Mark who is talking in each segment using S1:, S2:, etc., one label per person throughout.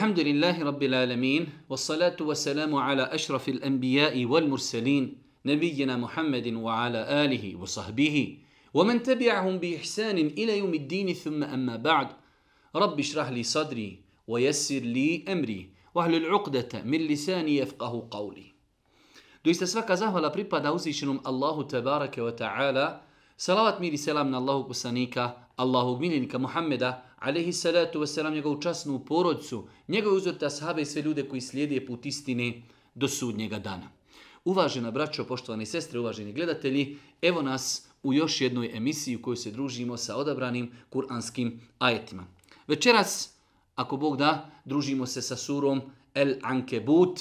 S1: الحمد لله رب العالمين والصلاة والسلام على أشرف الأنبياء والمرسلين نبينا محمد وعلى آله وصحبه ومن تبعهم بإحسان إلى يوم الدين ثم أما بعد رب اشرح لي صدري ويسر لي أمري واهل العقدة من لساني يفقه قولي Doista svaka zahvala pripada uzvišenom Allahu ta'ala. Salavat mir i selam na Allahu kusanika, Allahu miljenika Muhammeda, alaihi salatu wasalam, njegovu časnu porodcu, njegove uzorte ashabe i sve ljude koji slijede put istine do sudnjega dana. Uvažena braćo, poštovane sestre, uvaženi gledatelji, evo nas u još jednoj emisiji u kojoj se družimo sa odabranim kuranskim ajetima. Večeras, ako Bog da, družimo se sa surom El Ankebut,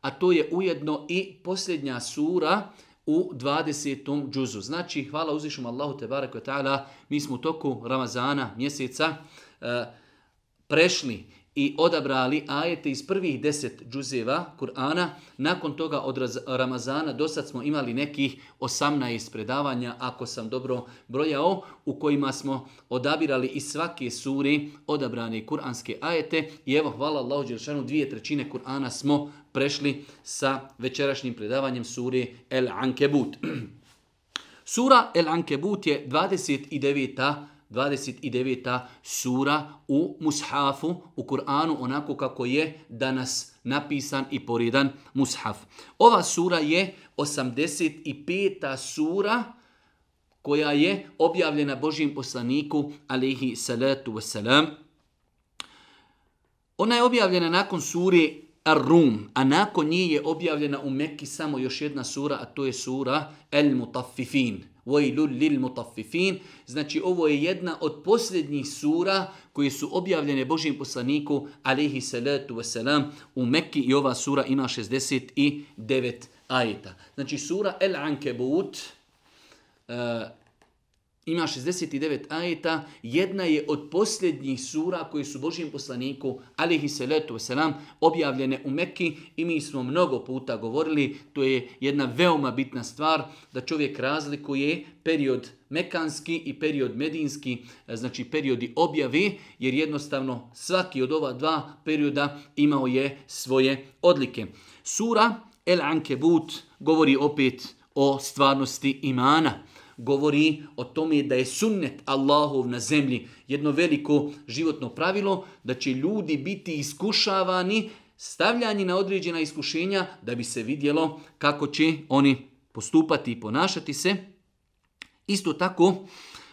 S1: a to je ujedno i posljednja sura u 20. džuzu. Znači, hvala uzvišom Allahu te barek ta'ala, mi smo u toku Ramazana mjeseca eh, prešli i odabrali ajete iz prvih deset džuzeva Kur'ana. Nakon toga od Ramazana do sad smo imali nekih 18 predavanja, ako sam dobro brojao, u kojima smo odabirali iz svake suri odabrane kur'anske ajete. I evo, hvala Allahu Đelšanu, dvije trećine Kur'ana smo prešli sa večerašnjim predavanjem suri El Ankebut. Sura El Ankebut je 29. 29. sura u Mushafu, u Kur'anu, onako kako je danas napisan i poridan Mushaf. Ova sura je 85. sura koja je objavljena Božijem poslaniku, alihi salatu wasalam. Ona je objavljena nakon suri Ar-Rum, a nakon nje je objavljena u Mekki samo još jedna sura, a to je sura El-Mutaffifin. وَيْلُلْ lil mutaffifin. Znači ovo je jedna od posljednjih sura koje su objavljene Božim poslaniku alaihi salatu wasalam u Mekki i ova sura ima 69 ajeta. Znači sura El Ankebut eh, ima 69 ajeta, jedna je od posljednjih sura koji su Božijem poslaniku, alihi salatu wasalam, objavljene u Mekki i mi smo mnogo puta govorili, to je jedna veoma bitna stvar, da čovjek razlikuje period mekanski i period medinski, e, znači periodi objave, jer jednostavno svaki od ova dva perioda imao je svoje odlike. Sura El Ankebut govori opet o stvarnosti imana govori o tome da je sunnet Allahov na zemlji jedno veliko životno pravilo, da će ljudi biti iskušavani, stavljani na određena iskušenja da bi se vidjelo kako će oni postupati i ponašati se. Isto tako,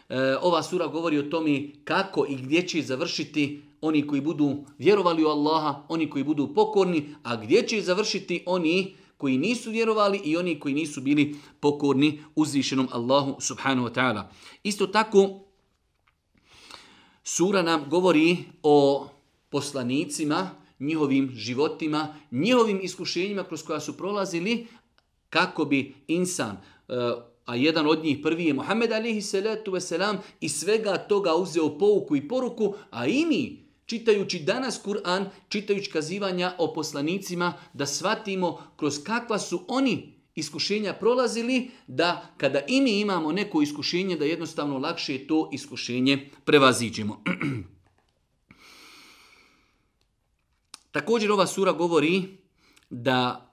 S1: e, ova sura govori o tome kako i gdje će završiti oni koji budu vjerovali u Allaha, oni koji budu pokorni, a gdje će završiti oni koji nisu vjerovali i oni koji nisu bili pokorni uzvišenom Allahu subhanahu wa ta'ala. Isto tako, sura nam govori o poslanicima, njihovim životima, njihovim iskušenjima kroz koja su prolazili kako bi insan, eh, a jedan od njih prvi je Muhammed alihi salatu wasalam, i svega toga uzeo pouku i poruku, a i mi, čitajući danas Kur'an, čitajući kazivanja o poslanicima, da shvatimo kroz kakva su oni iskušenja prolazili, da kada i mi imamo neko iskušenje, da jednostavno lakše to iskušenje prevaziđemo. Također ova sura govori da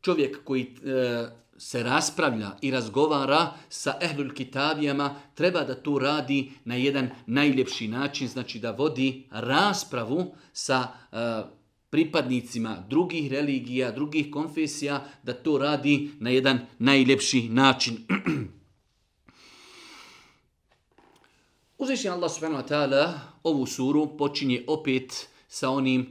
S1: čovjek koji e, se raspravlja i razgovara sa ehlul kitabijama, treba da to radi na jedan najljepši način, znači da vodi raspravu sa e, pripadnicima drugih religija, drugih konfesija, da to radi na jedan najljepši način. Uzvišnji Allah subhanahu wa ta'ala ovu suru počinje opet sa onim,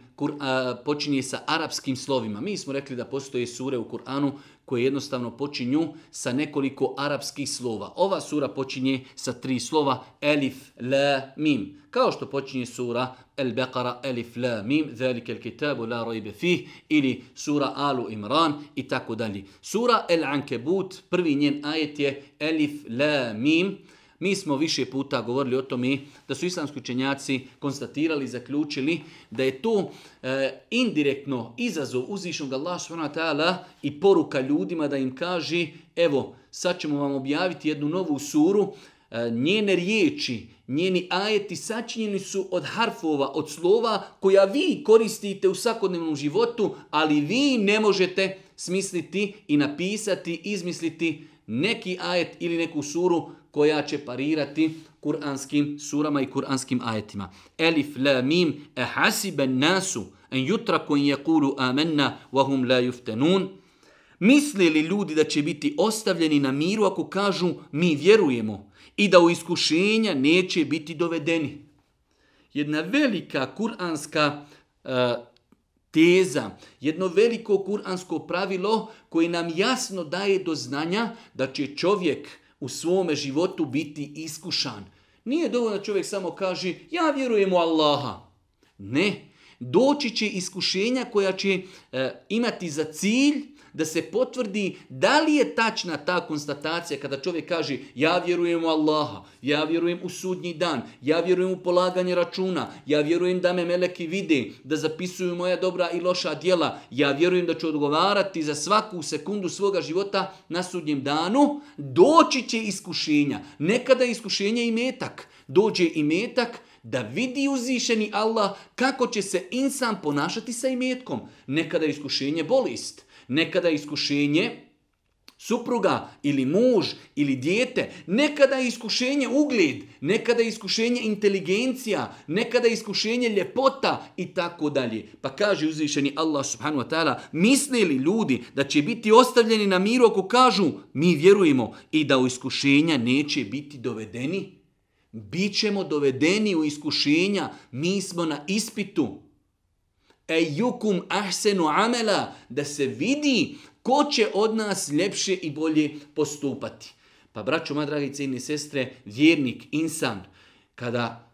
S1: počinje sa arapskim slovima. Mi smo rekli da postoje sure u Kur'anu koje jednostavno počinju sa nekoliko arapskih slova. Ova sura počinje sa tri slova Elif, La, Mim. Kao što počinje sura El Beqara, Elif, La, Mim, zelike el kitabu, La, Rojbe, Fih, ili sura Alu Imran i tako dalje. Sura El Ankebut, prvi njen ajet je Elif, La, Mim. Mi smo više puta govorili o tome da su islamski učenjaci konstatirali, zaključili da je to e, indirektno izazov uzvišnog Allah subhanahu i poruka ljudima da im kaže evo sad ćemo vam objaviti jednu novu suru e, njene riječi, njeni ajeti sačinjeni su od harfova, od slova koja vi koristite u svakodnevnom životu, ali vi ne možete smisliti i napisati, izmisliti neki ajet ili neku suru koja će parirati kuranskim surama i kuranskim ajetima. Elif la mim ehasiben nasu en jutra en je amanna amenna, vahum la yuftanun. Misli li ljudi da će biti ostavljeni na miru ako kažu mi vjerujemo i da u iskušenja neće biti dovedeni? Jedna velika kuranska uh, teza, jedno veliko kuransko pravilo koje nam jasno daje do znanja da će čovjek u svome životu biti iskušan. Nije dovoljno da čovjek samo kaže ja vjerujem u Allaha. Ne, doći će iskušenja koja će e, imati za cilj da se potvrdi da li je tačna ta konstatacija kada čovjek kaže ja vjerujem u Allaha, ja vjerujem u sudnji dan, ja vjerujem u polaganje računa, ja vjerujem da me meleki vide, da zapisuju moja dobra i loša djela, ja vjerujem da ću odgovarati za svaku sekundu svoga života na sudnjem danu, doći će iskušenja. Nekada je iskušenje i metak. Dođe i metak, da vidi uzvišeni Allah kako će se insan ponašati sa imetkom. Nekada je iskušenje bolest, nekada iskušenje supruga ili muž ili dijete, nekada je iskušenje ugled, nekada je iskušenje inteligencija, nekada je iskušenje ljepota i tako dalje. Pa kaže uzvišeni Allah subhanahu wa ta'ala, misle li ljudi da će biti ostavljeni na miru ako kažu mi vjerujemo i da u iskušenja neće biti dovedeni? Bićemo dovedeni u iskušenja, mi smo na ispitu. Ejukum ahsenu amela, da se vidi ko će od nas ljepše i bolje postupati. Pa braćo, moja dragi cijeni sestre, vjernik, insan, kada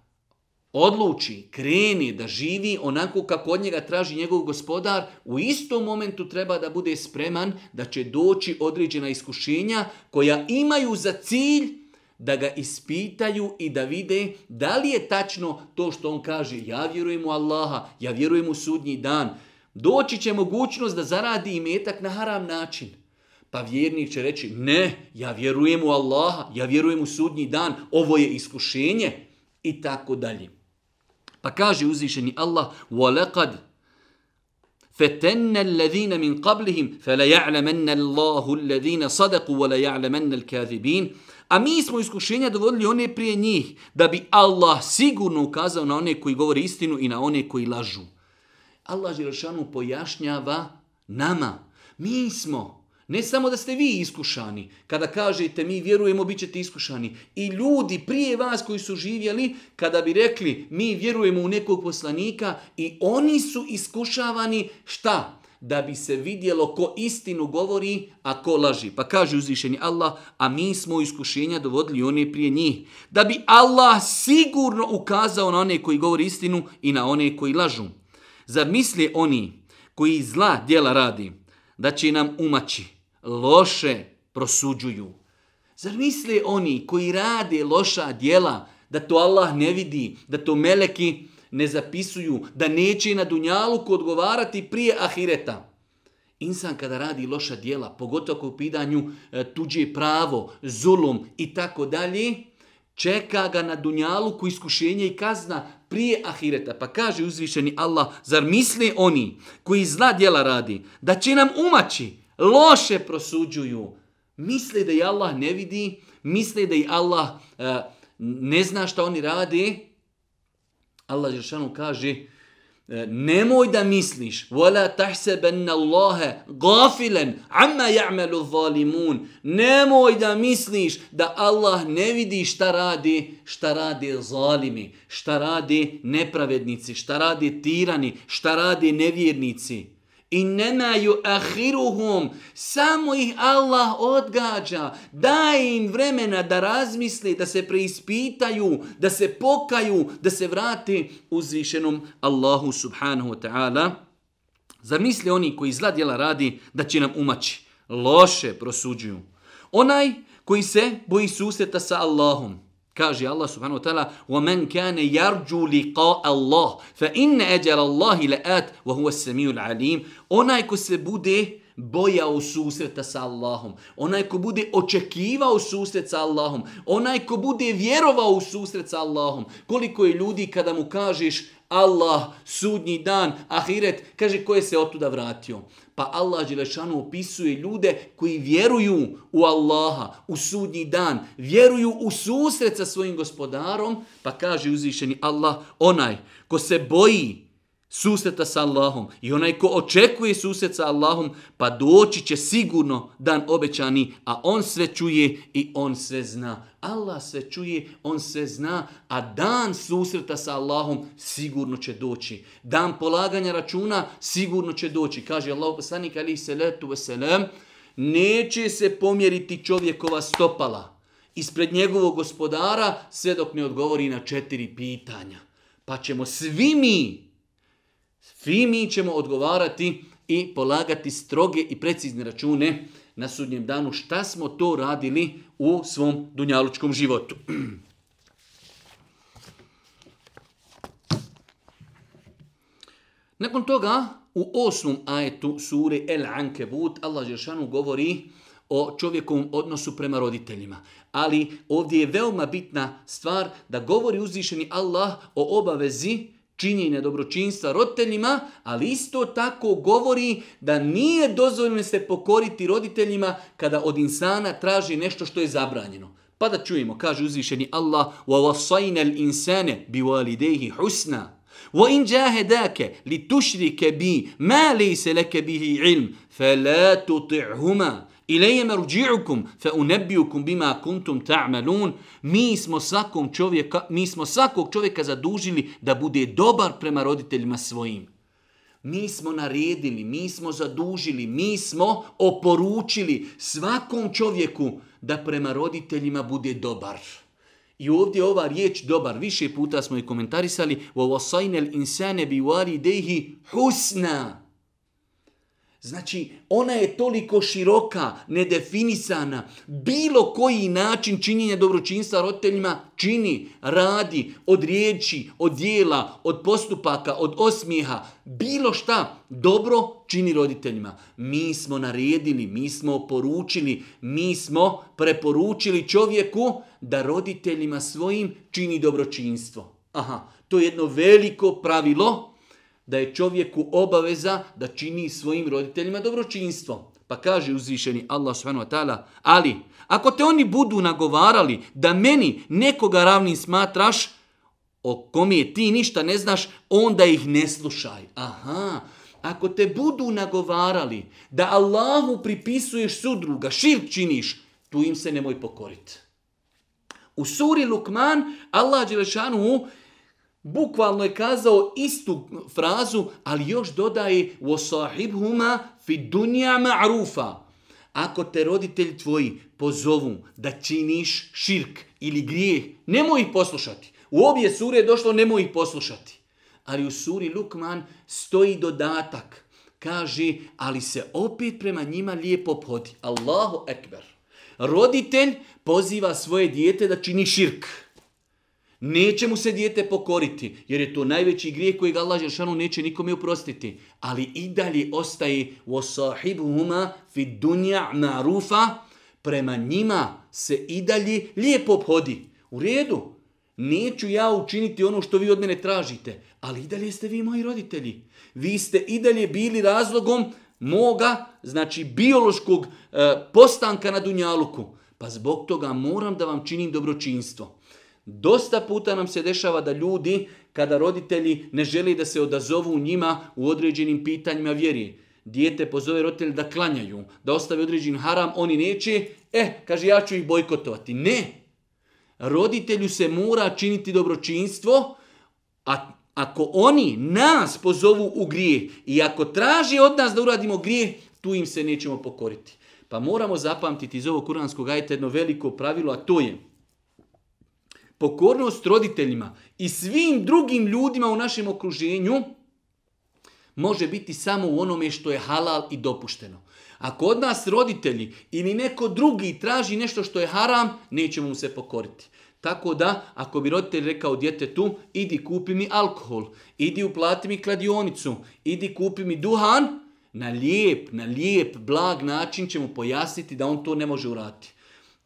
S1: odluči, kreni da živi onako kako od njega traži njegov gospodar, u istom momentu treba da bude spreman da će doći određena iskušenja koja imaju za cilj da ga ispitaju i da vide da li je tačno to što on kaže ja vjerujem u Allaha, ja vjerujem u sudnji dan. Doći će mogućnost da zaradi imetak na haram način. Pa vjernik će reći ne, ja vjerujem u Allaha, ja vjerujem u sudnji dan, ovo je iskušenje i tako dalje. Pa kaže uzvišeni Allah وَلَقَدْ فَتَنَّ الَّذِينَ مِنْ قَبْلِهِمْ فَلَيَعْلَمَنَّ اللَّهُ الَّذِينَ صَدَقُوا وَلَيَعْلَمَنَّ الْكَاذِبِينَ A mi smo iskušenja dovodili one prije njih, da bi Allah sigurno ukazao na one koji govore istinu i na one koji lažu. Allah Želšanu pojašnjava nama. Mi smo, ne samo da ste vi iskušani, kada kažete mi vjerujemo, bit ćete iskušani. I ljudi prije vas koji su živjeli, kada bi rekli mi vjerujemo u nekog poslanika i oni su iskušavani, šta? Da bi se vidjelo ko istinu govori, a ko laži. Pa kaže uzvišeni Allah, a mi smo iskušenja dovodili one prije njih. Da bi Allah sigurno ukazao na one koji govori istinu i na one koji lažu. Zar misli oni koji zla djela radi, da će nam umaći, loše prosuđuju? Zar misle oni koji rade loša djela, da to Allah ne vidi, da to meleki ne zapisuju da neće na dunjaluku odgovarati prije ahireta. Insan kada radi loša dijela, pogotovo ako u pitanju e, tuđe pravo, zulum i tako dalje, čeka ga na dunjaluku iskušenje i kazna prije ahireta. Pa kaže uzvišeni Allah, zar misle oni koji zla dijela radi, da će nam umaći, loše prosuđuju, misle da i Allah ne vidi, misle da i Allah e, ne zna šta oni radi, Allah Žešanu kaže e, nemoj da misliš wala tahsabanna Allaha ghafilan amma ya'malu zalimun. Nemoj da misliš da Allah ne vidi šta radi šta radi zalimi šta radi nepravednici šta radi tirani šta radi nevjernici. I nemaju ahiruhum, samo ih Allah odgađa, daje im vremena da razmisli, da se preispitaju, da se pokaju, da se vrate uzvišenom Allahu subhanahu wa ta'ala. Zar misli oni koji zla djela radi da će nam umaći? Loše prosuđuju. Onaj koji se boji susreta sa Allahom, Kaže Allah subhanahu wa ta'ala وَمَنْ كَانَ يَرْجُوا لِقَاءَ اللَّهِ فَإِنَّ أَجَلَ اللَّهِ لَآتْ وَهُوَ السَّمِيُّ الْعَلِيمُ Onaj ko se bude bojao susreta sa Allahom, onaj ko bude očekivao susret sa Allahom, onaj ko bude vjerovao u susret sa Allahom, koliko je ljudi kada mu kažeš Allah, sudnji dan, ahiret, kaže ko je se otuda vratio. Pa Allah Đelešanu opisuje ljude koji vjeruju u Allaha, u sudnji dan, vjeruju u susret sa svojim gospodarom, pa kaže uzvišeni Allah, onaj ko se boji susreta sa Allahom i onaj ko očekuje susret sa Allahom, pa doći će sigurno dan obećani, a on sve čuje i on sve zna. Allah sve čuje, on sve zna, a dan susreta sa Allahom sigurno će doći. Dan polaganja računa sigurno će doći. Kaže Allah poslanik ali salatu wasalam, neće se pomjeriti čovjekova stopala ispred njegovog gospodara sve dok ne odgovori na četiri pitanja. Pa ćemo svi mi svi mi ćemo odgovarati i polagati stroge i precizne račune na sudnjem danu šta smo to radili u svom dunjalučkom životu. Nakon toga, u osmom ajetu sure El Ankebut, Allah Žešanu govori o čovjekovom odnosu prema roditeljima. Ali ovdje je veoma bitna stvar da govori uzvišeni Allah o obavezi činjenja dobročinstva roditeljima, ali isto tako govori da nije dozvoljeno se pokoriti roditeljima kada od insana traži nešto što je zabranjeno. Pa da čujemo, kaže uzvišeni Allah, وَوَصَيْنَ الْإِنسَانَ بِوَالِدَيْهِ حُسْنًا وَإِنْ جَاهَدَاكَ لِتُشْرِكَ بِي مَا لَيْسَ لَكَ بِهِ عِلْمٍ فَلَا تُطِعْهُمَا Ilaje marđi'ukum fa unabbiukum bima kuntum ta'malun. Mi smo svakom čovjeka, mi smo svakog čovjeka zadužili da bude dobar prema roditeljima svojim. Mi smo naredili, mi smo zadužili, mi smo oporučili svakom čovjeku da prema roditeljima bude dobar. I ovdje ova riječ dobar, više puta smo i komentarisali, وَوَصَيْنَ الْإِنسَانَ بِوَالِدَيْهِ حُسْنًا Znači, ona je toliko široka, nedefinisana. Bilo koji način činjenja dobročinstva roditeljima čini, radi, od riječi, od dijela, od postupaka, od osmijeha. Bilo šta dobro čini roditeljima. Mi smo naredili, mi smo poručili, mi smo preporučili čovjeku da roditeljima svojim čini dobročinstvo. Aha, to je jedno veliko pravilo da je čovjeku obaveza da čini svojim roditeljima dobročinstvo. Pa kaže uzvišeni Allah subhanahu wa ta'ala, ali ako te oni budu nagovarali da meni nekoga ravnim smatraš, o kom je ti ništa ne znaš, onda ih ne slušaj. Aha, ako te budu nagovarali da Allahu pripisuješ sudruga, širk činiš, tu im se nemoj pokoriti. U suri Lukman Allah Đelešanu bukvalno je kazao istu frazu, ali još dodaje وَصَاحِبْهُمَا فِي دُنْيَا مَعْرُوفًا Ako te roditelji tvoji pozovu da činiš širk ili grijeh, nemoj ih poslušati. U obje sure je došlo nemoj ih poslušati. Ali u suri Lukman stoji dodatak. Kaže, ali se opet prema njima lijepo podi. Allahu ekber. Roditelj poziva svoje dijete da čini širk. Neće mu se dijete pokoriti, jer je to najveći grijeh kojeg Allah Žešanu neće nikome uprostiti. Ali i dalje ostaje وَصَاحِبُهُمَا فِي دُنْيَا مَعْرُوفًا Prema njima se i dalje lijepo obhodi. U redu, neću ja učiniti ono što vi od mene tražite, ali i dalje ste vi moji roditelji. Vi ste i dalje bili razlogom moga, znači biološkog e, postanka na Dunjaluku. Pa zbog toga moram da vam činim dobročinstvo. Dosta puta nam se dešava da ljudi, kada roditelji ne žele da se odazovu njima u određenim pitanjima vjeri, dijete pozove roditelj da klanjaju, da ostave određen haram, oni neće, eh, kaže ja ću ih bojkotovati. Ne! Roditelju se mora činiti dobročinstvo, a ako oni nas pozovu u grije i ako traži od nas da uradimo grije, tu im se nećemo pokoriti. Pa moramo zapamtiti iz ovog kuranskog ajta jedno veliko pravilo, a to je pokornost roditeljima i svim drugim ljudima u našem okruženju može biti samo u onome što je halal i dopušteno. Ako od nas roditelji ili neko drugi traži nešto što je haram, nećemo mu se pokoriti. Tako da, ako bi roditelj rekao djetetu, idi kupi mi alkohol, idi uplati mi kladionicu, idi kupi mi duhan, na lijep, na lijep, blag način će mu pojasniti da on to ne može uraditi.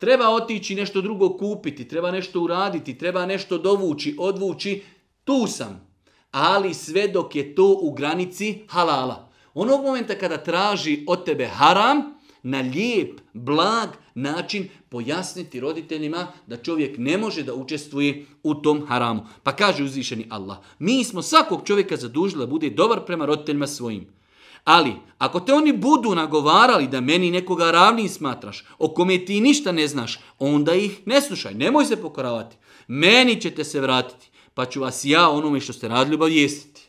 S1: Treba otići nešto drugo kupiti, treba nešto uraditi, treba nešto dovući, odvući, tu sam. Ali sve dok je to u granici halala. Onog momenta kada traži od tebe haram, na lijep, blag način pojasniti roditeljima da čovjek ne može da učestvuje u tom haramu. Pa kaže uzvišeni Allah, mi smo svakog čovjeka zadužili da bude dobar prema roditeljima svojim. Ali, ako te oni budu nagovarali da meni nekoga ravnim smatraš, o kome ti ništa ne znaš, onda ih ne slušaj, nemoj se pokoravati. Meni ćete se vratiti, pa ću vas ja onome što ste radili obavijestiti.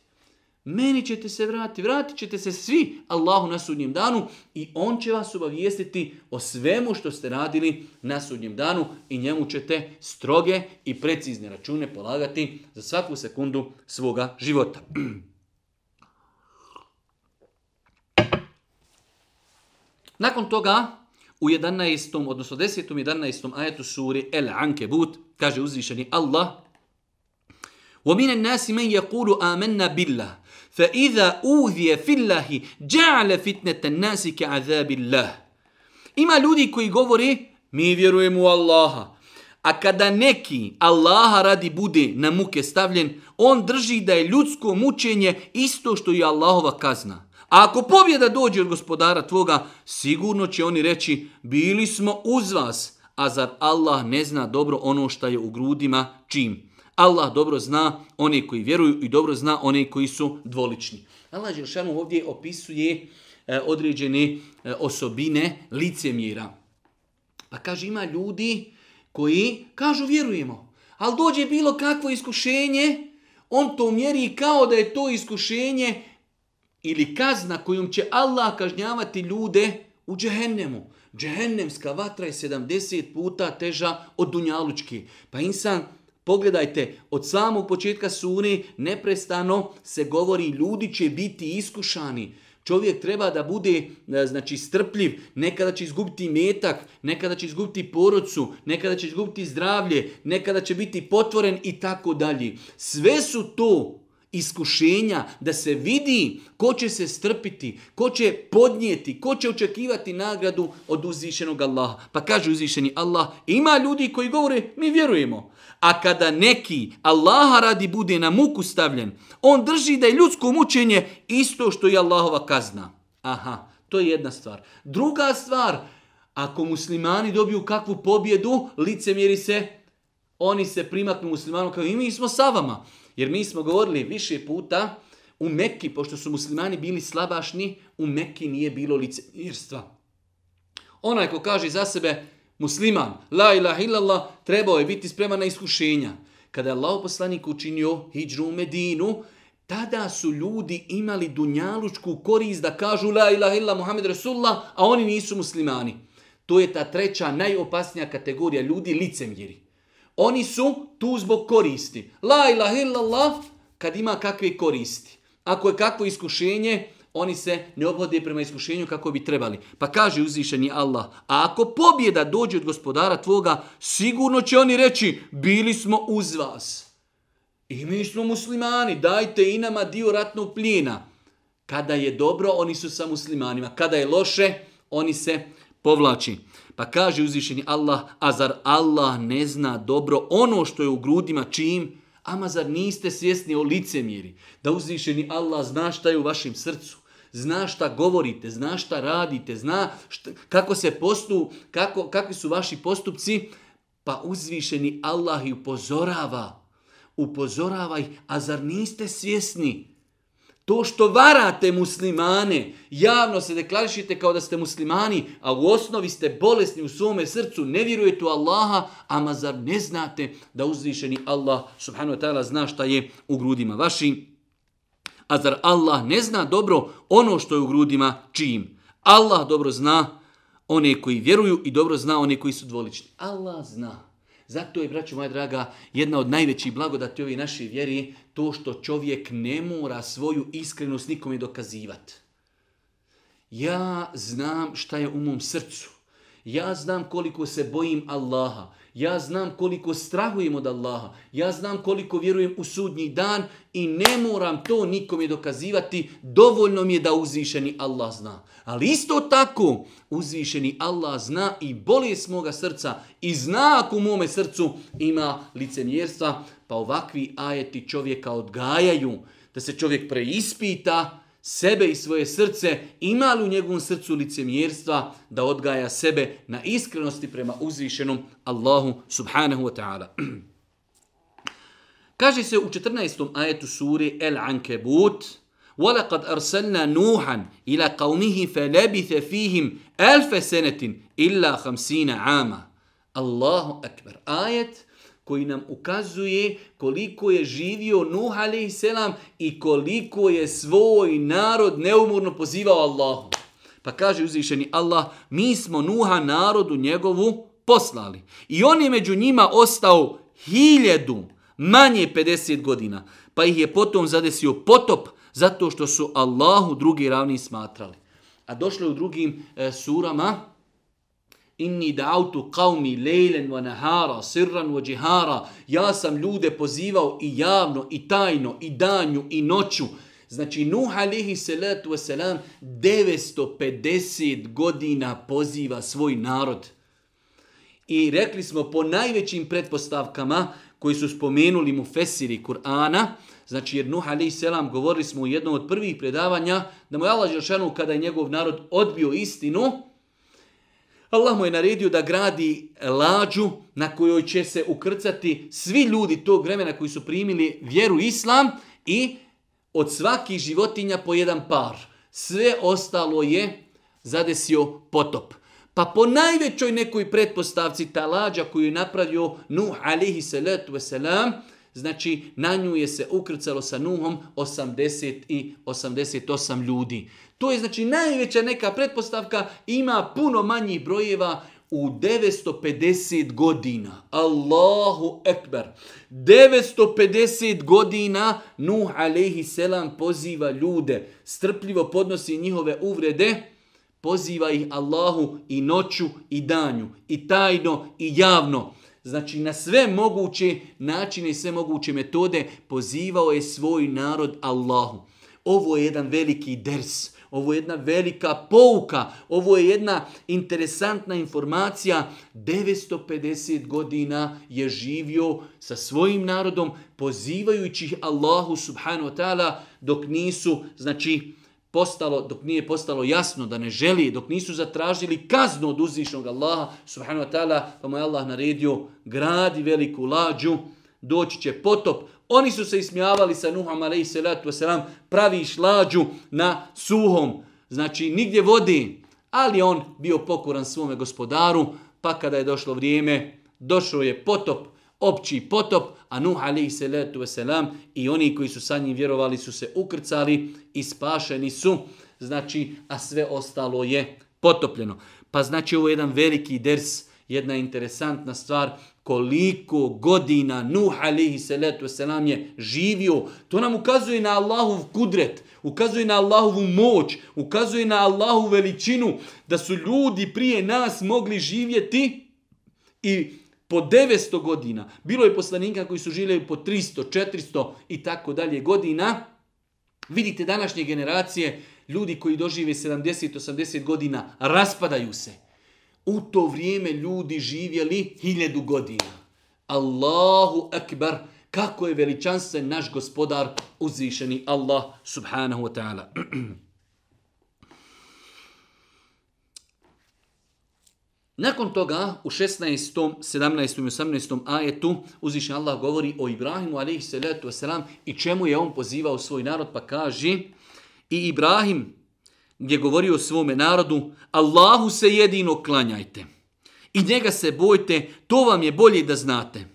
S1: Meni ćete se vratiti, vratit ćete se svi Allahu na sudnjem danu i On će vas obavijestiti o svemu što ste radili na sudnjem danu i njemu ćete stroge i precizne račune polagati za svaku sekundu svoga života. Nakon toga, u 11. odnosno 10. 11. ajetu suri El Ankebut, kaže uzvišeni Allah, وَمِنَ النَّاسِ مَنْ يَقُولُ آمَنَّا بِاللَّهِ فَإِذَا أُوذِيَ فِي اللَّهِ جَعَلَ فِتْنَةَ النَّاسِ كَعَذَابِ اللَّهِ Ima ljudi koji govori, mi vjerujemo u Allaha. A kada neki Allaha radi bude na muke stavljen, on drži da je ljudsko mučenje isto što i Allahova kazna. A ako pobjeda dođe od gospodara tvoga, sigurno će oni reći, bili smo uz vas, a zar Allah ne zna dobro ono što je u grudima čim? Allah dobro zna one koji vjeruju i dobro zna one koji su dvolični. Allah Želšanu ovdje opisuje e, određene e, osobine licemjera. Pa kaže ima ljudi koji kažu vjerujemo, ali dođe bilo kakvo iskušenje, on to mjeri kao da je to iskušenje ili kazna kojom će Allah kažnjavati ljude u džehennemu. Džehennemska vatra je 70 puta teža od dunjalučki. Pa insan, pogledajte, od samog početka suni neprestano se govori ljudi će biti iskušani. Čovjek treba da bude e, znači strpljiv, nekada će izgubiti metak, nekada će izgubiti porodcu, nekada će izgubiti zdravlje, nekada će biti potvoren i tako dalje. Sve su to iskušenja da se vidi ko će se strpiti, ko će podnijeti, ko će očekivati nagradu od uzvišenog Allaha. Pa kaže uzvišeni Allah, ima ljudi koji govore, mi vjerujemo. A kada neki Allaha radi bude na muku stavljen, on drži da je ljudsko mučenje isto što je Allahova kazna. Aha, to je jedna stvar. Druga stvar, ako muslimani dobiju kakvu pobjedu, lice mjeri se, oni se primaknu muslimanom kao i mi smo sa vama. Jer mi smo govorili više puta u Mekki, pošto su muslimani bili slabašni, u Mekki nije bilo licemjerstva. Onaj ko kaže za sebe musliman, la ilaha illallah, trebao je biti spreman na iskušenja. Kada je Allah poslanik učinio hijđru u Medinu, tada su ljudi imali dunjalučku korist da kažu la ilaha illallah Muhammed Rasulullah, a oni nisu muslimani. To je ta treća najopasnija kategorija ljudi licemjeri. Oni su tu zbog koristi. La ilaha illallah kad ima kakve koristi. Ako je kakvo iskušenje, oni se ne obhode prema iskušenju kako bi trebali. Pa kaže uzvišeni Allah, a ako pobjeda dođe od gospodara tvoga, sigurno će oni reći, bili smo uz vas. I mi smo muslimani, dajte i nama dio ratnog plijena. Kada je dobro, oni su sa muslimanima. Kada je loše, oni se povlači. Pa kaže uzvišeni Allah, a zar Allah ne zna dobro ono što je u grudima čim? Ama zar niste svjesni o licemjeri? Da uzvišeni Allah zna šta je u vašem srcu. Zna šta govorite, zna šta radite, zna šta, kako se postu, kako, kakvi su vaši postupci. Pa uzvišeni Allah i upozorava. Upozorava ih, a zar niste svjesni? To što varate muslimane, javno se deklarišite kao da ste muslimani, a u osnovi ste bolesni u svome srcu, ne vjerujete u Allaha, a zar ne znate da uzvišeni Allah subhanahu wa ta'ala zna šta je u grudima vašim? A zar Allah ne zna dobro ono što je u grudima čijim? Allah dobro zna one koji vjeruju i dobro zna one koji su dvolični. Allah zna. Zato je, braću moja draga, jedna od najvećih blagodati ove naše vjeri to što čovjek ne mora svoju iskrenost nikome dokazivati. Ja znam šta je u mom srcu. Ja znam koliko se bojim Allaha. Ja znam koliko strahujem od Allaha. Ja znam koliko vjerujem u sudnji dan i ne moram to nikome dokazivati. Dovoljno mi je da uzvišeni Allah zna. Ali isto tako uzvišeni Allah zna i bolje moga srca i zna ako u mome srcu ima licemjerstva. Pa ovakvi ajeti čovjeka odgajaju da se čovjek preispita sebe i svoje srce, ima li u njegovom srcu licemjerstva da odgaja sebe na iskrenosti prema uzvišenom Allahu subhanahu wa ta'ala. Kaže se u 14. ajetu suri El Ankebut, وَلَقَدْ أَرْسَلْنَا نُوحًا إِلَى قَوْمِهِ فَلَبِثَ فِيهِمْ أَلْفَ سَنَةٍ إِلَّا خَمْسِينَ عَامًا Allahu akbar. Ajet koji nam ukazuje koliko je živio Nuh a.s. i koliko je svoj narod neumorno pozivao Allahu. Pa kaže uzvišeni Allah, mi smo Nuha narodu njegovu poslali. I on je među njima ostao hiljedu, manje 50 godina. Pa ih je potom zadesio potop zato što su Allahu drugi ravni smatrali. A došlo u drugim e, surama, Inni da'autu qavmi lejlen wa nahara, sirran wa džihara. Ja sam ljude pozivao i javno, i tajno, i danju, i noću. Znači, Nuh alihi salatu wasalam 950 godina poziva svoj narod. I rekli smo po najvećim pretpostavkama koji su spomenuli mu Fesiri Kur'ana, znači jer Nuh alaih selam govorili smo u jednom od prvih predavanja da mu je Allah Žešanu kada je njegov narod odbio istinu, Allah mu je naredio da gradi lađu na kojoj će se ukrcati svi ljudi tog vremena koji su primili vjeru islam i od svakih životinja po jedan par. Sve ostalo je zadesio potop. Pa po najvećoj nekoj pretpostavci ta lađa koju je napravio Nuh alihi salatu wasalam, znači na nju je se ukrcalo sa Nuhom 80 i 88 ljudi. To je znači najveća neka pretpostavka, ima puno manjih brojeva u 950 godina. Allahu ekber. 950 godina Nuh alaihi selam poziva ljude, strpljivo podnosi njihove uvrede, poziva ih Allahu i noću i danju, i tajno i javno. Znači na sve moguće načine i sve moguće metode pozivao je svoj narod Allahu. Ovo je jedan veliki ders. Ovo je jedna velika pouka, ovo je jedna interesantna informacija. 950 godina je živio sa svojim narodom, pozivajući Allahu subhanahu wa ta'ala dok nisu, znači, postalo, dok nije postalo jasno da ne želi, dok nisu zatražili kaznu od uzvišnog Allaha subhanahu wa ta'ala, pa mu je Allah naredio gradi veliku lađu, doći će potop, oni su se ismijavali sa Nuhom alaih salatu wasalam, pravi šlađu na suhom, znači nigdje vodi, ali on bio pokoran svome gospodaru, pa kada je došlo vrijeme, došao je potop, opći potop, a Nuh alaih salatu wasalam i oni koji su sa njim vjerovali su se ukrcali i spašeni su, znači, a sve ostalo je potopljeno. Pa znači ovo je jedan veliki ders, jedna interesantna stvar, koliko godina Nuh alaihi salatu wasalam je živio. To nam ukazuje na Allahov kudret, ukazuje na Allahovu moć, ukazuje na Allahovu veličinu, da su ljudi prije nas mogli živjeti i po 900 godina. Bilo je poslanika koji su živjeli po 300, 400 i tako dalje godina. Vidite današnje generacije, ljudi koji dožive 70-80 godina, raspadaju se u to vrijeme ljudi živjeli hiljadu godina. Allahu akbar, kako je veličanstven naš gospodar uzvišeni Allah subhanahu wa ta'ala. Nakon toga u 16., 17. i 18. ajetu uzvišen Allah govori o Ibrahimu alaihi salatu wasalam i čemu je on pozivao svoj narod pa kaže i Ibrahim gdje govori o svome narodu, Allahu se jedino klanjajte. I njega se bojte, to vam je bolje da znate.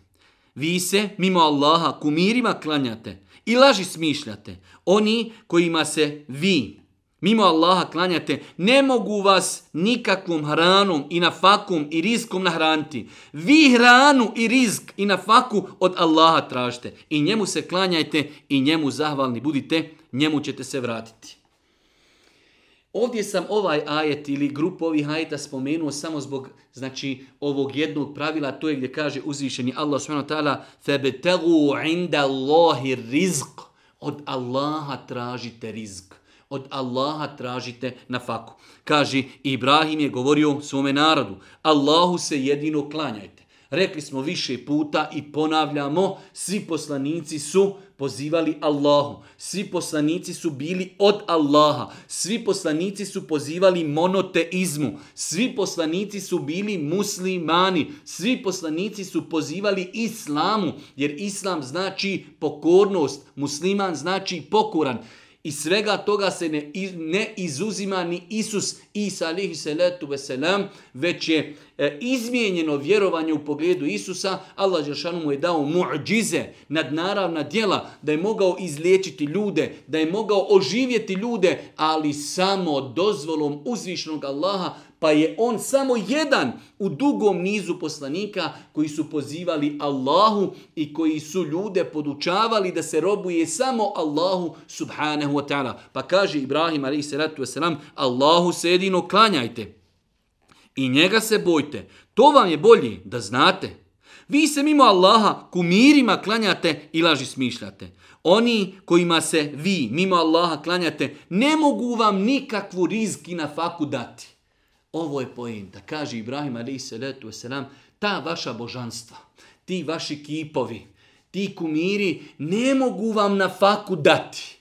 S1: Vi se, mimo Allaha, kumirima klanjate i laži smišljate. Oni kojima se vi, mimo Allaha, klanjate, ne mogu vas nikakvom hranom i na fakum i rizkom nahraniti. Vi hranu i rizk i na faku od Allaha tražite. I njemu se klanjajte i njemu zahvalni budite, njemu ćete se vratiti. Ovdje sam ovaj ajet ili grupu ovih ajeta spomenuo samo zbog znači ovog jednog pravila, to je gdje kaže uzvišeni Allah subhanahu wa ta'ala فَبْتَغُوا عِنْدَ اللَّهِ رِزْقِ Od Allaha tražite rizk. Od Allaha tražite na faku. Kaže, Ibrahim je govorio svome narodu, Allahu se jedino klanjajte. Rekli smo više puta i ponavljamo, svi poslanici su pozivali Allahu. Svi poslanici su bili od Allaha. Svi poslanici su pozivali monoteizmu. Svi poslanici su bili muslimani. Svi poslanici su pozivali islamu, jer islam znači pokornost, musliman znači pokoran. I svega toga se ne, ne izuzima ni Isus Isa alihi salatu veselam, već je e, izmijenjeno vjerovanje u pogledu Isusa. Allah Žešanu mu je dao muđize, nadnaravna djela, da je mogao izliječiti ljude, da je mogao oživjeti ljude, ali samo dozvolom uzvišnog Allaha, pa je on samo jedan u dugom nizu poslanika koji su pozivali Allahu i koji su ljude podučavali da se robuje samo Allahu subhanahu wa ta'ala. Pa kaže Ibrahim alaihi salatu wasalam, Allahu se jedino klanjajte i njega se bojte. To vam je bolje da znate. Vi se mimo Allaha kumirima klanjate i laži smišljate. Oni kojima se vi mimo Allaha klanjate ne mogu vam nikakvu rizki na faku dati. Ovo je pojenta. Kaže Ibrahim alaih salatu wasalam, ta vaša božanstva, ti vaši kipovi, ti kumiri ne mogu vam na faku dati.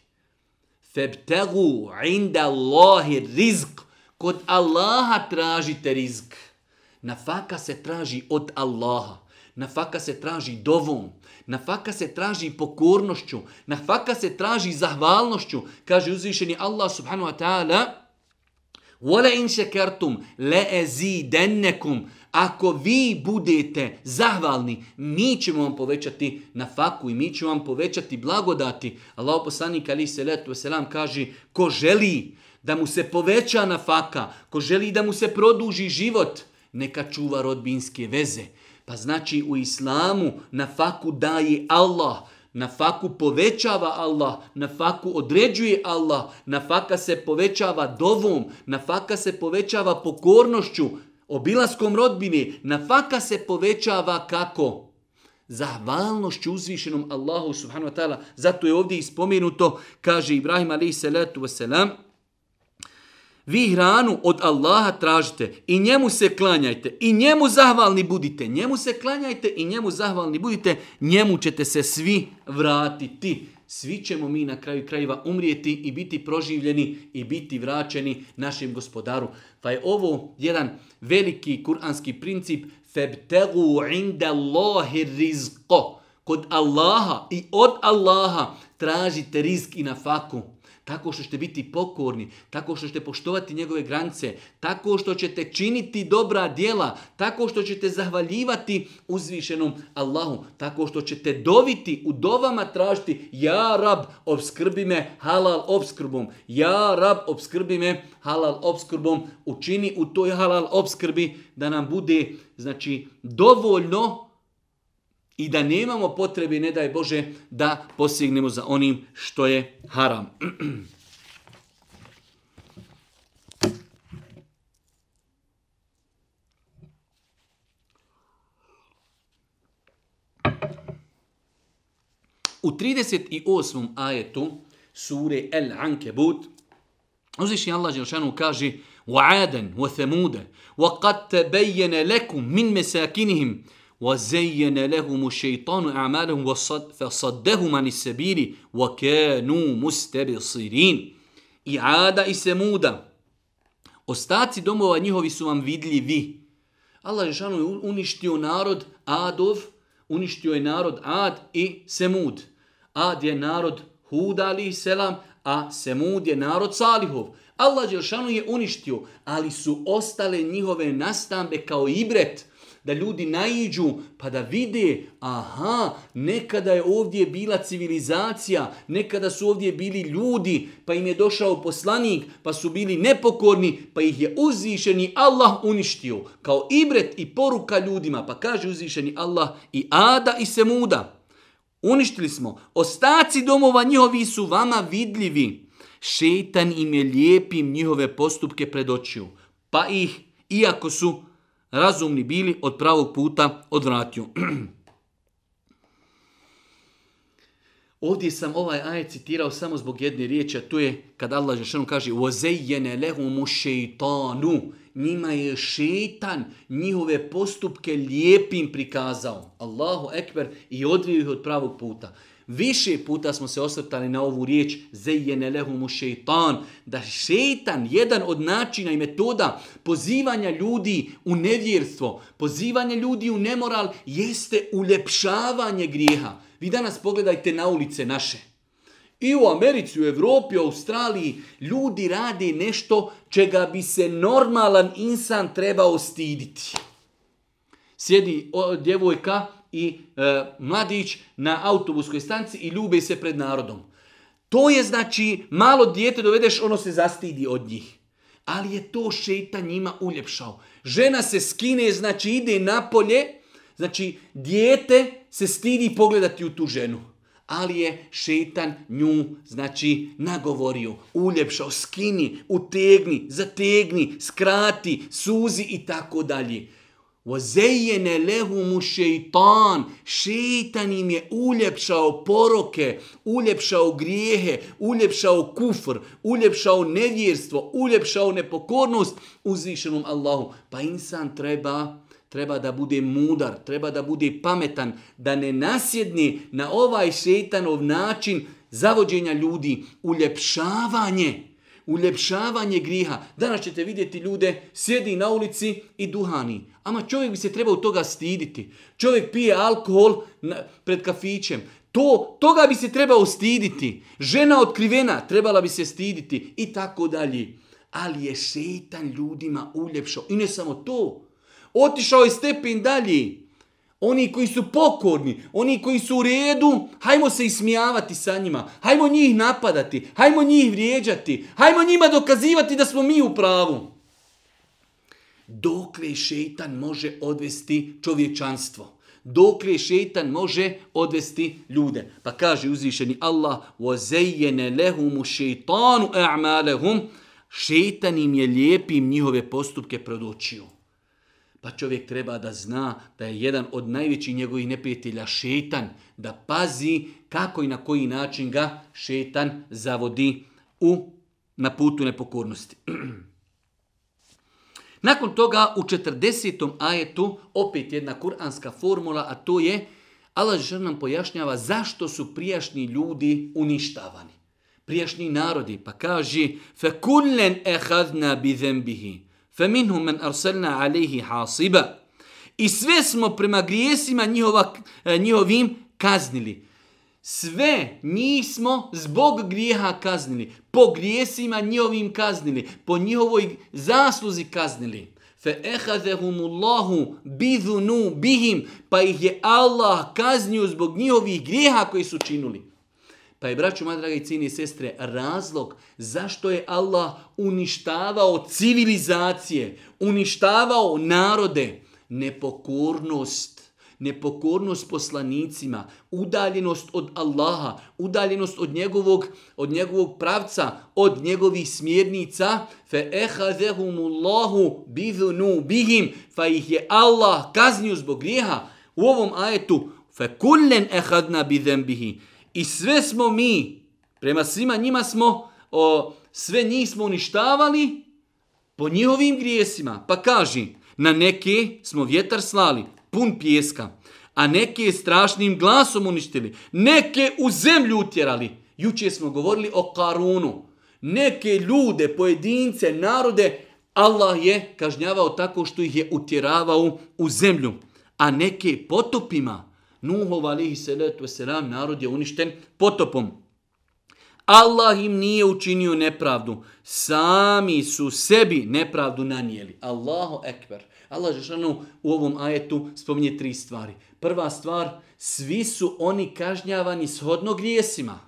S1: Febtegu inda Allahi rizq. Kod Allaha tražite rizk. Na faka se traži od Allaha. Na faka se traži dovom. Na faka se traži pokornošću. Na faka se traži zahvalnošću. Kaže uzvišeni Allah subhanahu wa ta'ala, Wala in shakartum la azidannakum. Ako vi budete zahvalni, mi ćemo vam povećati na faku i mi ćemo vam povećati blagodati. Allah poslanik ali se letu selam kaže ko želi da mu se poveća na faka, ko želi da mu se produži život, neka čuva rodbinske veze. Pa znači u islamu na faku daje Allah. Na faku povećava Allah, na faku određuje Allah, na faka se povećava dovom, na faka se povećava pokornošću, obilaskom rodbine, na faka se povećava kako? Zahvalnošću uzvišenom Allahu subhanahu wa ta'ala. Zato je ovdje ispomenuto, kaže Ibrahim alaihi salatu wasalam, Vi hranu od Allaha tražite i njemu se klanjajte i njemu zahvalni budite. Njemu se klanjajte i njemu zahvalni budite. Njemu ćete se svi vratiti. Svi ćemo mi na kraju krajeva umrijeti i biti proživljeni i biti vraćeni našem gospodaru. Pa je ovo jedan veliki kuranski princip febtegu inda Allahi rizqo. Kod Allaha i od Allaha tražite rizk i na faku tako što ćete biti pokorni, tako što ćete poštovati njegove granice, tako što ćete činiti dobra djela, tako što ćete zahvaljivati uzvišenom Allahu, tako što ćete doviti u dovama tražiti ja rab obskrbi me halal obskrbom, ja rab obskrbi me halal obskrbom, učini u toj halal obskrbi da nam bude znači dovoljno i da nemamo potrebe, ne daj Bože, da postignemo za onim što je haram. U 38. ajetu sure El Ankebut, uzvišnji Allah Želšanu kaže وَعَادًا وَثَمُودًا وَقَدْ تَبَيَّنَ لَكُمْ مِنْ مَسَاكِنِهِمْ وزين لهم الشيطان أعمالهم فصدهم عن السبيل وكانوا مستبصرين I Ada i Semuda. Ostaci domova njihovi su vam vidljivi. Allah je uništio narod Adov, uništio je narod Ad i Semud. Ad je narod Huda ali selam, a Semud je narod Salihov. Allah je uništio, ali su ostale njihove nastambe kao ibret da ljudi naiđu pa da vide, aha, nekada je ovdje bila civilizacija, nekada su ovdje bili ljudi, pa im je došao poslanik, pa su bili nepokorni, pa ih je uzvišeni Allah uništio, kao ibret i poruka ljudima, pa kaže uzvišeni Allah i Ada i Semuda. Uništili smo, ostaci domova njihovi su vama vidljivi. Šeitan im je lijepim njihove postupke pred očiju. pa ih, iako su razumni bili, od pravog puta odvratio. Ovdje sam ovaj ajet citirao samo zbog jedne riječi, a to je kad Allah Žešanu kaže وَزَيَّنَ لَهُمُ شَيْطَانُ Njima je šeitan njihove postupke lijepim prikazao. Allahu ekber i odvio ih od pravog puta. Više puta smo se osvrtali na ovu riječ zejjene lehumu šeitan, da šeitan, jedan od načina i metoda pozivanja ljudi u nevjerstvo, pozivanja ljudi u nemoral, jeste uljepšavanje grijeha. Vi danas pogledajte na ulice naše. I u Americi, u Evropi, u Australiji ljudi rade nešto čega bi se normalan insan trebao stiditi. Sjedi o, djevojka i e, mladić na autobuskoj stanci i ljube se pred narodom. To je znači, malo dijete dovedeš, ono se zastidi od njih. Ali je to šeta njima uljepšao. Žena se skine, znači ide napolje, znači dijete se stidi pogledati u tu ženu. Ali je šetan nju, znači, nagovorio, uljepšao, skini, utegni, zategni, skrati, suzi i tako dalje. وَزَيَّنَ لَهُمُ šeitan. Šeitan im je uljepšao poroke, uljepšao grijehe, uljepšao kufr, uljepšao nevjerstvo, uljepšao nepokornost uzvišenom Allahu. Pa insan treba treba da bude mudar, treba da bude pametan, da ne nasjedni na ovaj šetanov način zavođenja ljudi, uljepšavanje, uljepšavanje griha. Danas ćete vidjeti ljude, sjedi na ulici i duhani. Ama čovjek bi se trebao toga stiditi. Čovjek pije alkohol na, pred kafićem. To, toga bi se trebao stiditi. Žena otkrivena trebala bi se stiditi i tako dalje. Ali je šetan ljudima uljepšao. I ne samo to. Otišao je stepen dalje. Oni koji su pokorni, oni koji su u redu, hajmo se ismijavati sa njima, hajmo njih napadati, hajmo njih vrijeđati, hajmo njima dokazivati da smo mi u pravu. Dokle šeitan može odvesti čovječanstvo? Dokle šeitan može odvesti ljude? Pa kaže uzvišeni Allah, وَزَيَّنَ لَهُمُ شَيْطَانُ أَعْمَالَهُمْ Šeitan im je lijepim njihove postupke predočio. Pa čovjek treba da zna da je jedan od najvećih njegovih neprijatelja šetan, da pazi kako i na koji način ga šetan zavodi u, na putu nepokornosti. Nakon toga u 40. ajetu opet jedna kuranska formula, a to je Allah žer nam pojašnjava zašto su prijašnji ljudi uništavani. Prijašnji narodi, pa kaže فَكُلَّنْ اَحَذْنَا بِذَنْبِهِ فَمِنْهُمْ مَنْ أَرْسَلْنَا عَلَيْهِ حَاصِبًا I sve smo prema grijesima njihova, e, njihovim kaznili. Sve njih smo zbog grijeha kaznili. Po grijesima njihovim kaznili. Po njihovoj zasluzi kaznili. فَأَخَذَهُمُ اللَّهُ بِذُنُوا بِهِمْ Pa ih je Allah kaznio zbog njihovih grijeha koji su činuli. Pa je, braću, moja draga i sestre, razlog zašto je Allah uništavao civilizacije, uništavao narode, nepokornost, nepokornost poslanicima, udaljenost od Allaha, udaljenost od njegovog, od njegovog pravca, od njegovih smjernica, fe ehazehumullahu bidhunu bihim, fa ih je Allah kaznio zbog grijeha. U ovom ajetu, fe kullen ehadna bidhem bihim, I sve smo mi, prema svima njima smo, o, sve njih smo uništavali po njihovim grijesima. Pa kaži, na neke smo vjetar slali, pun pjeska, a neke strašnim glasom uništili, neke u zemlju utjerali. Juče smo govorili o Karunu. Neke ljude, pojedince, narode, Allah je kažnjavao tako što ih je utjeravao u zemlju. A neke potopima, Nuhov alihi salatu wasalam, narod je uništen potopom. Allah im nije učinio nepravdu. Sami su sebi nepravdu nanijeli. Allahu ekber. Allah Žešanu u ovom ajetu spominje tri stvari. Prva stvar, svi su oni kažnjavani shodno grijesima.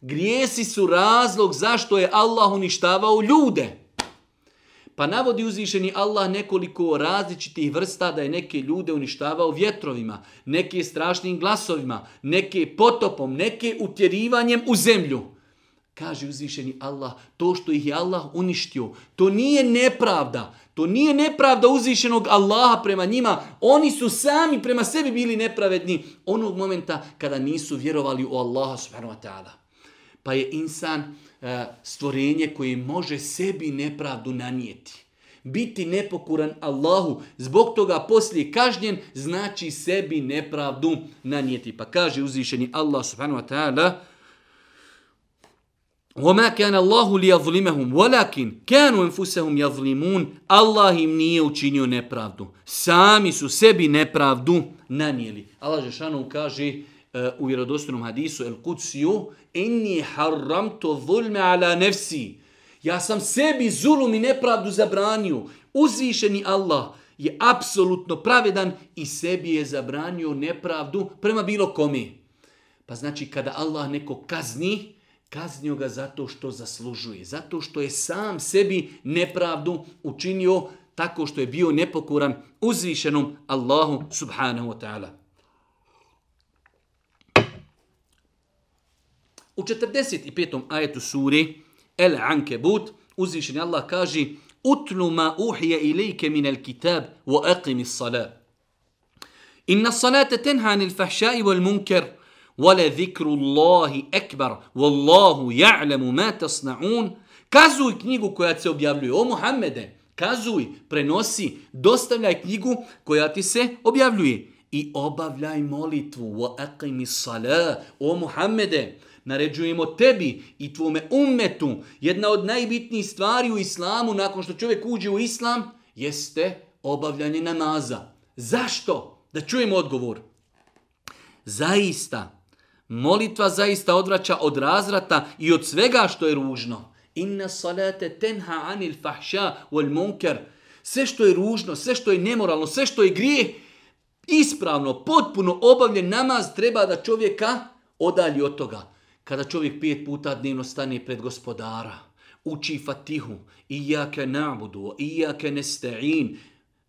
S1: Grijesi su razlog zašto je Allah uništavao ljude. Pa navodi uzvišeni Allah nekoliko različitih vrsta da je neke ljude uništavao vjetrovima, neke strašnim glasovima, neke potopom, neke utjerivanjem u zemlju. Kaže uzvišeni Allah, to što ih je Allah uništio, to nije nepravda. To nije nepravda uzvišenog Allaha prema njima. Oni su sami prema sebi bili nepravedni onog momenta kada nisu vjerovali u Allaha subhanahu wa ta'ala. Pa je insan stvorenje koje može sebi nepravdu nanijeti. Biti nepokuran Allahu, zbog toga poslije kažnjen, znači sebi nepravdu nanijeti. Pa kaže uzvišeni Allah subhanahu wa ta'ala, وما كان الله ليظلمهم ولكن كانوا انفسهم يظلمون الله im nije učinio nepravdu sami su sebi nepravdu nanijeli Allah džeshanu kaže uh, Eh, u vjerodostojnom hadisu el kudsiju inni haramtu zulme ala nefsi ja sam sebi zulum i nepravdu zabranio uzvišeni Allah je apsolutno pravedan i sebi je zabranio nepravdu prema bilo komi. pa znači kada Allah neko kazni kaznio ga zato što zaslužuje, zato što je sam sebi nepravdu učinio tako što je bio nepokoran uzvišenom Allahu subhanahu wa ta'ala. U 45. ajetu suri El Ankebut uzvišeni Allah kaže Utlu ma uhije ilike min el kitab wa aqimi salat. Inna salata tenha anil fahšai wal munkar Wala zikru Allahi ekbar, wallahu ja'lamu ma tasna'un. Kazuj knjigu koja se objavljuje. O Muhammede, kazuj, prenosi, dostavljaj knjigu koja ti se objavljuje. I obavljaj molitvu. Wa aqimi salat. O Muhammede, naređujemo tebi i tvome ummetu. Jedna od najbitnijih stvari u islamu, nakon što čovjek uđe u islam, jeste obavljanje namaza. Zašto? Da čujemo odgovor. Zaista, Molitva zaista odvraća od razrata i od svega što je ružno. Inna salate tenha anil fahša wal munkar. Sve što je ružno, sve što je nemoralno, sve što je grije, ispravno, potpuno obavljen namaz treba da čovjeka odalji od toga. Kada čovjek pet puta dnevno stane pred gospodara, uči fatihu, ijake na'budu, ijake nesta'in,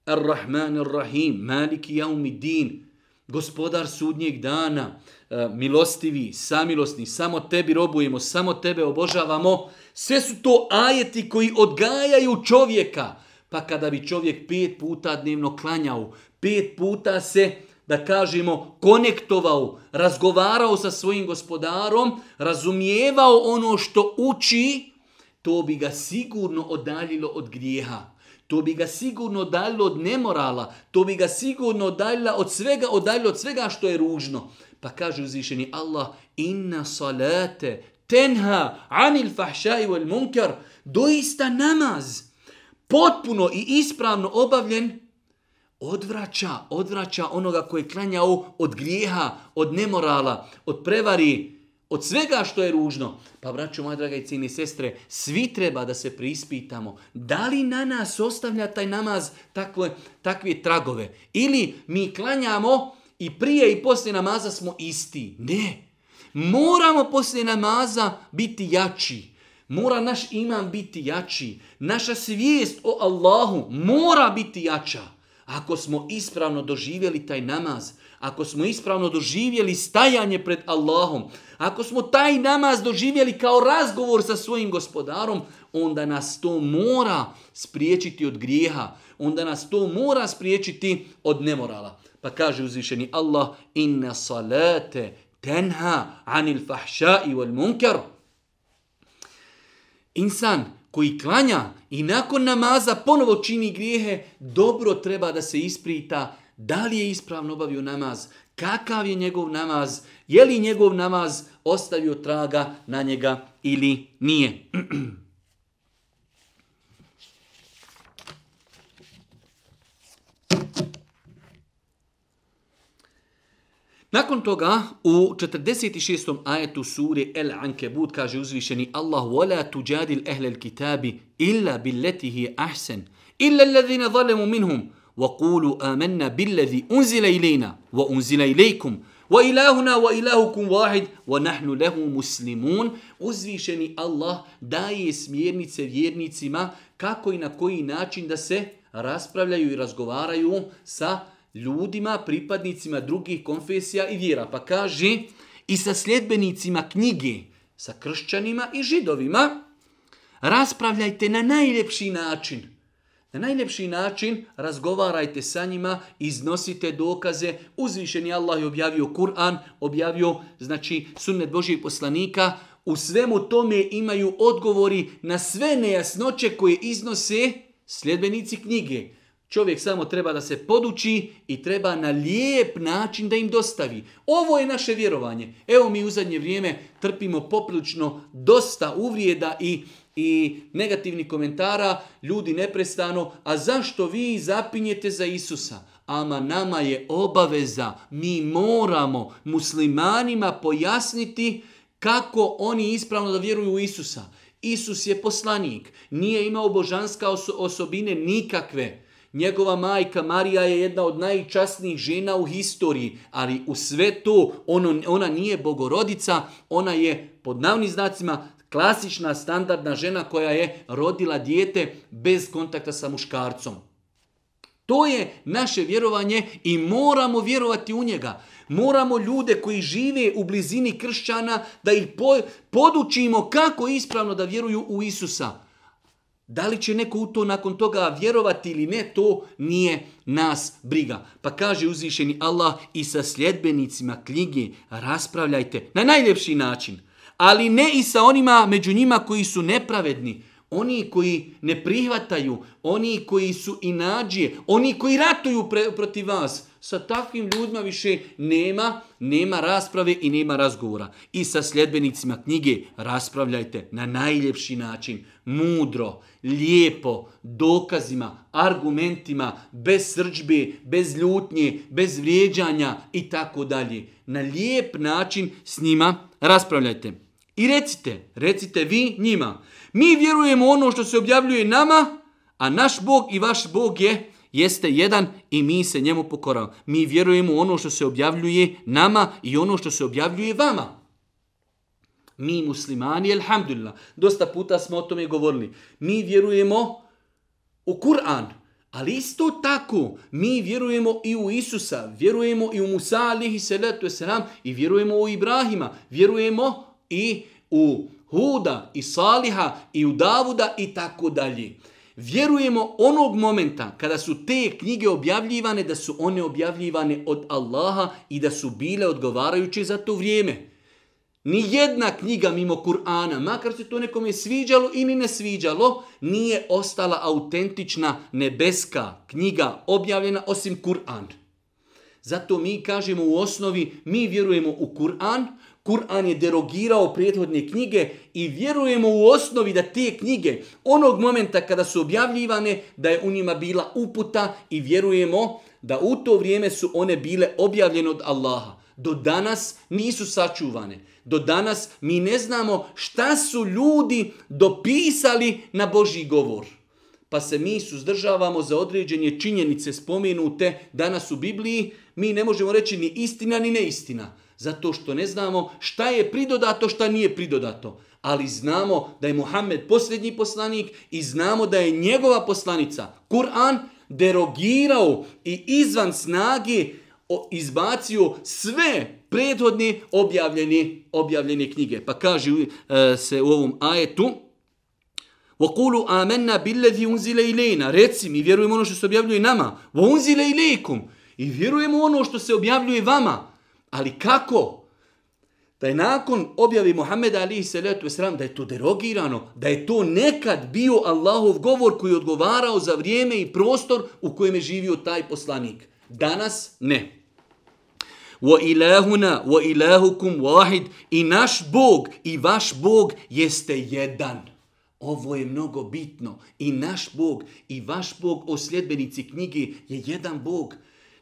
S1: ar-Rahman ar-Rahim, maliki jaumi din, gospodar sudnjeg dana, eh, milostivi, samilosni, samo tebi robujemo, samo tebe obožavamo. Sve su to ajeti koji odgajaju čovjeka. Pa kada bi čovjek pet puta dnevno klanjao, pet puta se, da kažemo, konektovao, razgovarao sa svojim gospodarom, razumijevao ono što uči, to bi ga sigurno odaljilo od grijeha. To bi ga sigurno odaljilo od nemorala, to bi ga sigurno odaljilo od svega, odaljilo od svega što je ružno. Pa kaže uzvišeni Allah, inna salate tenha anil fahšaj wal munkar, doista namaz, potpuno i ispravno obavljen, odvraća, odvraća onoga koji je klanjao od grijeha, od nemorala, od prevari, od svega što je ružno. Pa braćo moja draga i cijene sestre, svi treba da se prispitamo. Da li na nas ostavlja taj namaz takve, takve tragove? Ili mi klanjamo, i prije i poslije namaza smo isti. Ne. Moramo poslije namaza biti jači. Mora naš iman biti jači. Naša svijest o Allahu mora biti jača. Ako smo ispravno doživjeli taj namaz, ako smo ispravno doživjeli stajanje pred Allahom, ako smo taj namaz doživjeli kao razgovor sa svojim gospodarom, onda nas to mora spriječiti od grijeha, onda nas to mora spriječiti od nemorala. Pa kaže uzvišeni Allah, inna salate tenha anil fahšai wal munkar. Insan koji klanja i nakon namaza ponovo čini grijehe, dobro treba da se isprita da li je ispravno obavio namaz, kakav je njegov namaz, je li njegov namaz ostavio traga na njega ili nije. Nakon toga u 46. ajetu suri El Ankebut kaže uzvišeni Allah وَلَا تُجَادِلْ أَهْلَ الْكِتَابِ إِلَّا بِالَّتِهِ أَحْسَنِ إِلَّا الَّذِينَ ظَلَمُوا مِنْهُمْ وَقُولُوا آمَنَّا بِالَّذِي أُنزِلَ إِلَيْنَا وَأُنزِلَ إِلَيْكُمْ وَإِلَهُنَا وَإِلَهُكُمْ وَاحِدٌ وَنَحْنُ لَهُ مُسْلِمُونَ Uzvišeni Allah daje smjernice vjernicima kako i na koji način da se raspravljaju i razgovaraju sa ljudima, pripadnicima drugih konfesija i vjera. Pa kaže i sa sljedbenicima knjige, sa kršćanima i židovima, raspravljajte na najljepši način. Na najljepši način razgovarajte sa njima, iznosite dokaze. Uzvišeni Allah je objavio Kur'an, objavio znači sunnet Božijeg poslanika. U svemu tome imaju odgovori na sve nejasnoće koje iznose sljedbenici knjige. Čovjek samo treba da se poduči i treba na lijep način da im dostavi. Ovo je naše vjerovanje. Evo mi u zadnje vrijeme trpimo poprilično dosta uvrijeda i i negativnih komentara, ljudi neprestano, a zašto vi zapinjete za Isusa? Ama nama je obaveza, mi moramo muslimanima pojasniti kako oni ispravno da vjeruju u Isusa. Isus je poslanik, nije imao božanska osobine nikakve. Njegova majka Marija je jedna od najčasnijih žena u historiji, ali u sve to ono, ona nije bogorodica, ona je pod navnim znacima klasična standardna žena koja je rodila dijete bez kontakta sa muškarcom. To je naše vjerovanje i moramo vjerovati u njega. Moramo ljude koji žive u blizini kršćana da ih podučimo kako ispravno da vjeruju u Isusa. Da li će neko u to nakon toga vjerovati ili ne, to nije nas briga. Pa kaže uzvišeni Allah i sa sljedbenicima knjige raspravljajte na najljepši način ali ne i sa onima među njima koji su nepravedni, oni koji ne prihvataju, oni koji su inađije, oni koji ratuju protiv vas. Sa takvim ljudima više nema, nema rasprave i nema razgovora. I sa sljedbenicima knjige raspravljajte na najljepši način, mudro, lijepo, dokazima, argumentima, bez srđbe, bez ljutnje, bez vrijeđanja i tako dalje. Na lijep način s njima raspravljajte. I recite, recite vi njima, mi vjerujemo ono što se objavljuje nama, a naš Bog i vaš Bog je jeste jedan i mi se njemu pokoravamo. Mi vjerujemo ono što se objavljuje nama i ono što se objavljuje vama. Mi muslimani, alhamdulillah, dosta puta smo o tome govorili. Mi vjerujemo u Kur'an, ali isto tako mi vjerujemo i u Isusa, vjerujemo i u Musa alihi salatu wasalam i vjerujemo u Ibrahima, vjerujemo i u Huda i Saliha i u Davuda i tako dalje. Vjerujemo onog momenta kada su te knjige objavljivane da su one objavljivane od Allaha i da su bile odgovarajuće za to vrijeme. Ni jedna knjiga mimo Kur'ana, makar se to nekome sviđalo ili ne sviđalo, nije ostala autentična nebeska knjiga objavljena osim Kur'an. Zato mi kažemo u osnovi, mi vjerujemo u Kur'an, Kur'an je derogirao prethodne knjige i vjerujemo u osnovi da te knjige onog momenta kada su objavljivane da je u njima bila uputa i vjerujemo da u to vrijeme su one bile objavljene od Allaha. Do danas nisu sačuvane. Do danas mi ne znamo šta su ljudi dopisali na Božji govor. Pa se mi suzdržavamo za određenje činjenice spomenute danas u Bibliji. Mi ne možemo reći ni istina ni neistina. Zato što ne znamo šta je pridodato, šta nije pridodato. Ali znamo da je Muhammed posljednji poslanik i znamo da je njegova poslanica, Kur'an, derogirao i izvan snage izbacio sve prethodne objavljene, objavljene knjige. Pa kaže e, se u ovom ajetu, وَقُولُوا آمَنَّا بِالَّذِي أُنزِلَ إِلَيْنَا Reci mi, vjerujemo ono što se objavljuje nama. وَأُنزِلَ إِلَيْكُمْ I vjerujemo ono što se objavljuje vama. Ali kako? Da je nakon objavi Muhammeda alihi salatu wasalam, da je to derogirano, da je to nekad bio Allahov govor koji je odgovarao za vrijeme i prostor u kojem je živio taj poslanik. Danas ne. Wa ilahuna wa ilahukum wahid i naš Bog i vaš Bog jeste jedan. Ovo je mnogo bitno. I naš Bog i vaš Bog o sljedbenici knjige je jedan Bog.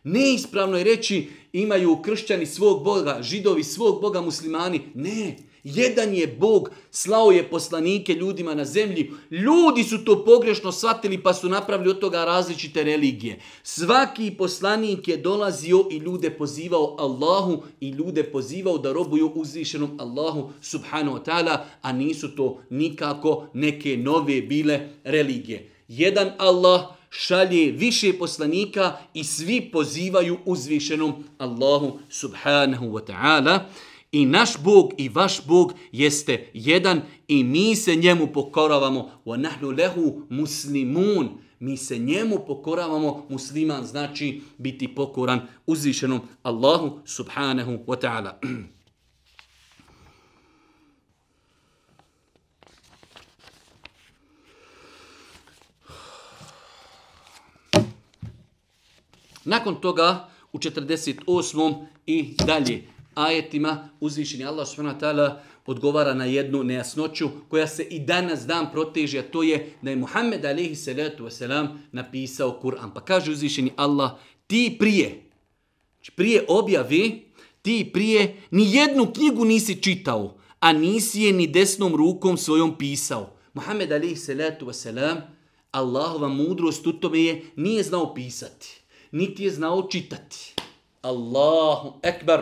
S1: Neispravno je reći imaju kršćani svog Boga, židovi svog Boga, muslimani. Ne, jedan je Bog, slao je poslanike ljudima na zemlji. Ljudi su to pogrešno shvatili pa su napravili od toga različite religije. Svaki poslanik je dolazio i ljude pozivao Allahu i ljude pozivao da robuju uzvišenom Allahu subhanahu wa ta'ala, a nisu to nikako neke nove bile religije. Jedan Allah, šalje više poslanika i svi pozivaju uzvišenom Allahu subhanahu wa ta'ala. I naš Bog i vaš Bog jeste jedan i mi se njemu pokoravamo. Wa nahnu lehu muslimun. Mi se njemu pokoravamo. Musliman znači biti pokoran uzvišenom Allahu subhanahu wa ta'ala. Nakon toga u 48. i dalje ajetima uzvišeni Allah subhanahu wa ta'ala odgovara na jednu nejasnoću koja se i danas dan proteže, a to je da je Muhammed alaihi salatu wasalam napisao Kur'an. Pa kaže uzvišeni Allah, ti prije, znači prije objavi, ti prije ni jednu knjigu nisi čitao, a nisi je ni desnom rukom svojom pisao. Muhammed alaihi salatu wasalam, Allahova mudrost u tome je nije znao pisati niti je znao čitati. Allahu ekber.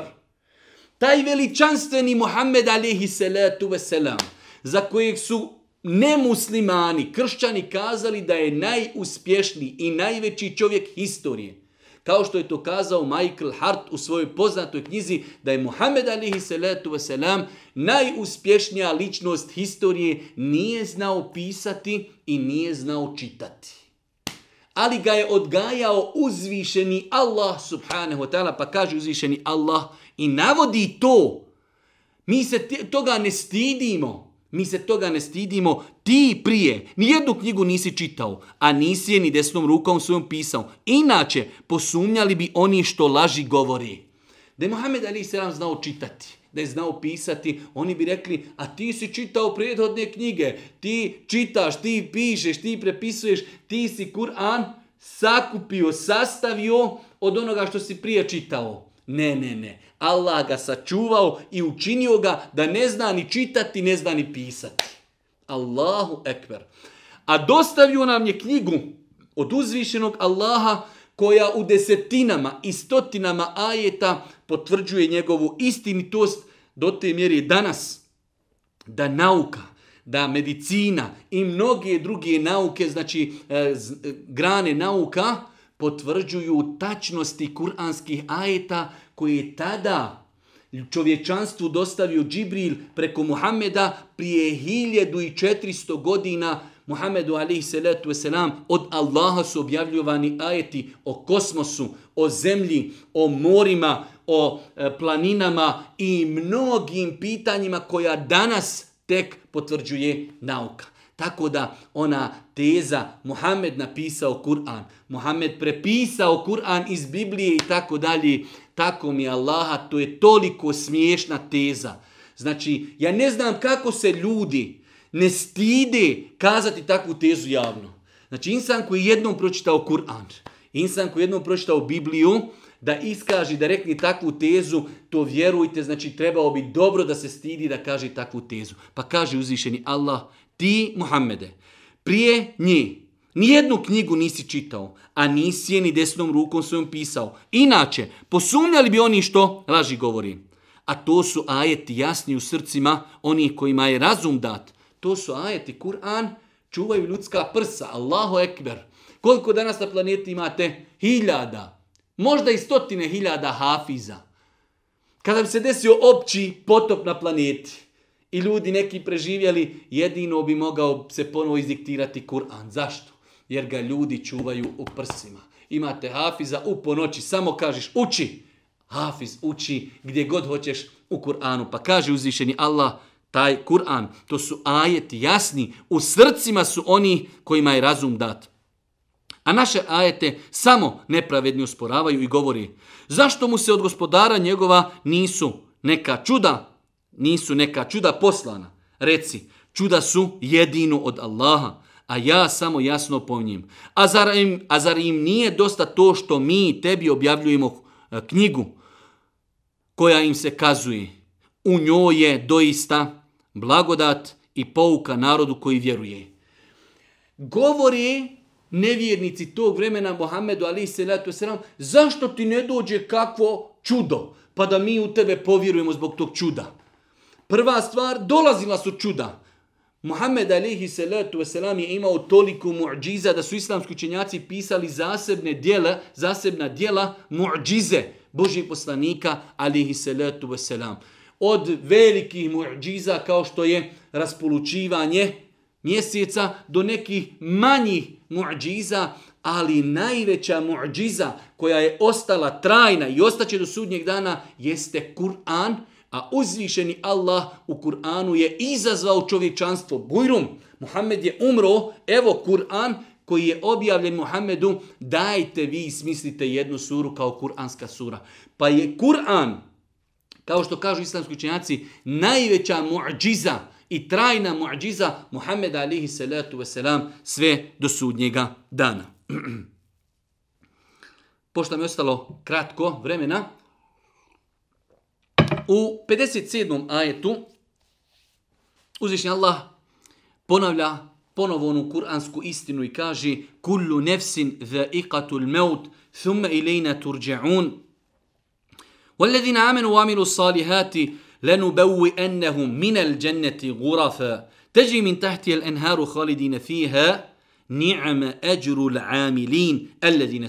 S1: Taj veličanstveni Muhammed alihi salatu veselam, za kojeg su nemuslimani, kršćani kazali da je najuspješniji i najveći čovjek historije. Kao što je to kazao Michael Hart u svojoj poznatoj knjizi da je Muhammed alihi salatu wasalam najuspješnija ličnost historije nije znao pisati i nije znao čitati ali ga je odgajao uzvišeni Allah subhanahu wa ta'ala, pa kaže uzvišeni Allah i navodi to. Mi se toga ne stidimo. Mi se toga ne stidimo. Ti prije nijednu knjigu nisi čitao, a nisi je ni desnom rukom svojom pisao. Inače, posumnjali bi oni što laži govori. Da je Muhammed Ali Selam znao čitati da je znao pisati, oni bi rekli, a ti si čitao prethodne knjige, ti čitaš, ti pišeš, ti prepisuješ, ti si Kur'an sakupio, sastavio od onoga što si prije čitao. Ne, ne, ne. Allah ga sačuvao i učinio ga da ne zna ni čitati, ne zna ni pisati. Allahu ekber. A dostavio nam je knjigu od uzvišenog Allaha koja u desetinama i stotinama ajeta potvrđuje njegovu istinitost do te mjeri danas da nauka, da medicina i mnoge druge nauke, znači e, e, grane nauka, potvrđuju tačnosti kuranskih ajeta koje je tada čovječanstvu dostavio Džibril preko Muhameda prije 1400 godina Muhammedu alaihi salatu wasalam od Allaha su objavljivani ajeti o kosmosu, o zemlji, o morima, o e, planinama i mnogim pitanjima koja danas tek potvrđuje nauka. Tako da ona teza Muhammed napisao Kur'an, Muhammed prepisao Kur'an iz Biblije i tako dalje, tako mi Allaha, to je toliko smiješna teza. Znači, ja ne znam kako se ljudi ne stide kazati takvu tezu javno. Znači, insan koji jednom pročitao Kur'an, insan koji jednom pročitao Bibliju, da iskaži, da rekne takvu tezu, to vjerujte, znači trebao bi dobro da se stidi da kaže takvu tezu. Pa kaže uzvišeni Allah, ti Muhammede, prije nje, nijednu knjigu nisi čitao, a nisi je ni desnom rukom svojom pisao. Inače, posumnjali bi oni što laži govori. A to su ajeti jasni u srcima onih kojima je razum dat. To su ajeti Kur'an, čuvaju ljudska prsa, Allahu ekber. Koliko danas na planeti imate? Hiljada. Možda i stotine hiljada hafiza. Kada bi se desio opći potop na planeti i ljudi neki preživjeli, jedino bi mogao se ponovo izdiktirati Kur'an. Zašto? Jer ga ljudi čuvaju u prsima. Imate hafiza u ponoći, samo kažeš uči. Hafiz uči gdje god hoćeš u Kur'anu. Pa kaže uzvišeni Allah, taj Kur'an, to su ajeti jasni, u srcima su oni kojima je razum dat. A naše ajete samo nepravedni usporavaju i govori zašto mu se od gospodara njegova nisu neka čuda, nisu neka čuda poslana. Reci, čuda su jedino od Allaha, a ja samo jasno njim. A zar, im, a zar im nije dosta to što mi tebi objavljujemo eh, knjigu koja im se kazuje? U njoj je doista blagodat i pouka narodu koji vjeruje. Govori nevjernici tog vremena Mohamedu ali Selatu selam, zašto ti ne dođe kakvo čudo, pa da mi u tebe povjerujemo zbog tog čuda. Prva stvar, dolazila su čuda. Muhammed alihi salatu wasalam je imao toliko muđiza da su islamski učenjaci pisali zasebne dijela, zasebna dijela muđize Božih poslanika alihi salatu wasalam. od velikih muđiza kao što je raspolučivanje mjeseca do nekih manjih muđiza, ali najveća muđiza koja je ostala trajna i ostaće do sudnjeg dana jeste Kur'an, a uzvišeni Allah u Kur'anu je izazvao čovječanstvo. Bujrum, Muhammed je umro, evo Kur'an koji je objavljen Muhammedu, dajte vi smislite jednu suru kao Kur'anska sura. Pa je Kur'an, kao što kažu islamski učenjaci, najveća muđiza i trajna muđiza Muhammeda alihi salatu wasalam sve do sudnjega dana. Pošto mi je ostalo kratko vremena, u 57. ajetu uzvišnji Allah ponavlja ponovo onu kuransku istinu i kaže kullu nefsin dha'iqatul maut thumma ilayna turja'un والذين آمنوا وعملوا الصالحات لنبوئنهم من الجنة غرفا تجري من تحتها الأنهار خالدين فيها ni'ama ajru al-amilin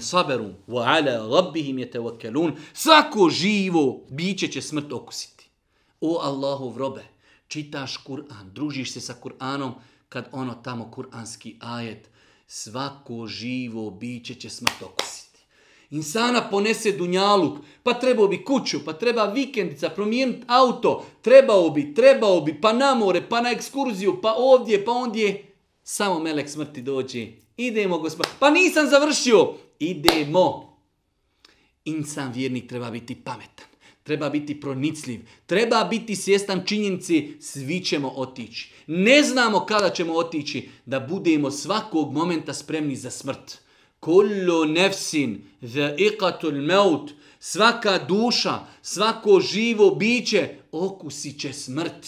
S1: saberu, wa ala rabbihim yatawakkalun. Svako živo biće će smrt okusiti. O Allahu robe čitaš Kur'an družiš se sa Kur'anom kad ono tamo kur'anski ajet svako živo biće će smrt okusiti. Insana ponese dunjaluk pa trebao bi kuću pa treba vikendica promijeniti auto trebao bi trebao bi pa na more pa na ekskurziju pa ovdje pa ondje. Samo melek smrti dođe. Idemo, gospod. Pa nisam završio. Idemo. Insan vjernik treba biti pametan. Treba biti pronicljiv. Treba biti svjestan činjenici. Svi ćemo otići. Ne znamo kada ćemo otići. Da budemo svakog momenta spremni za smrt. Kullu nefsin iqatul maut. Svaka duša, svako živo biće okusit će smrt.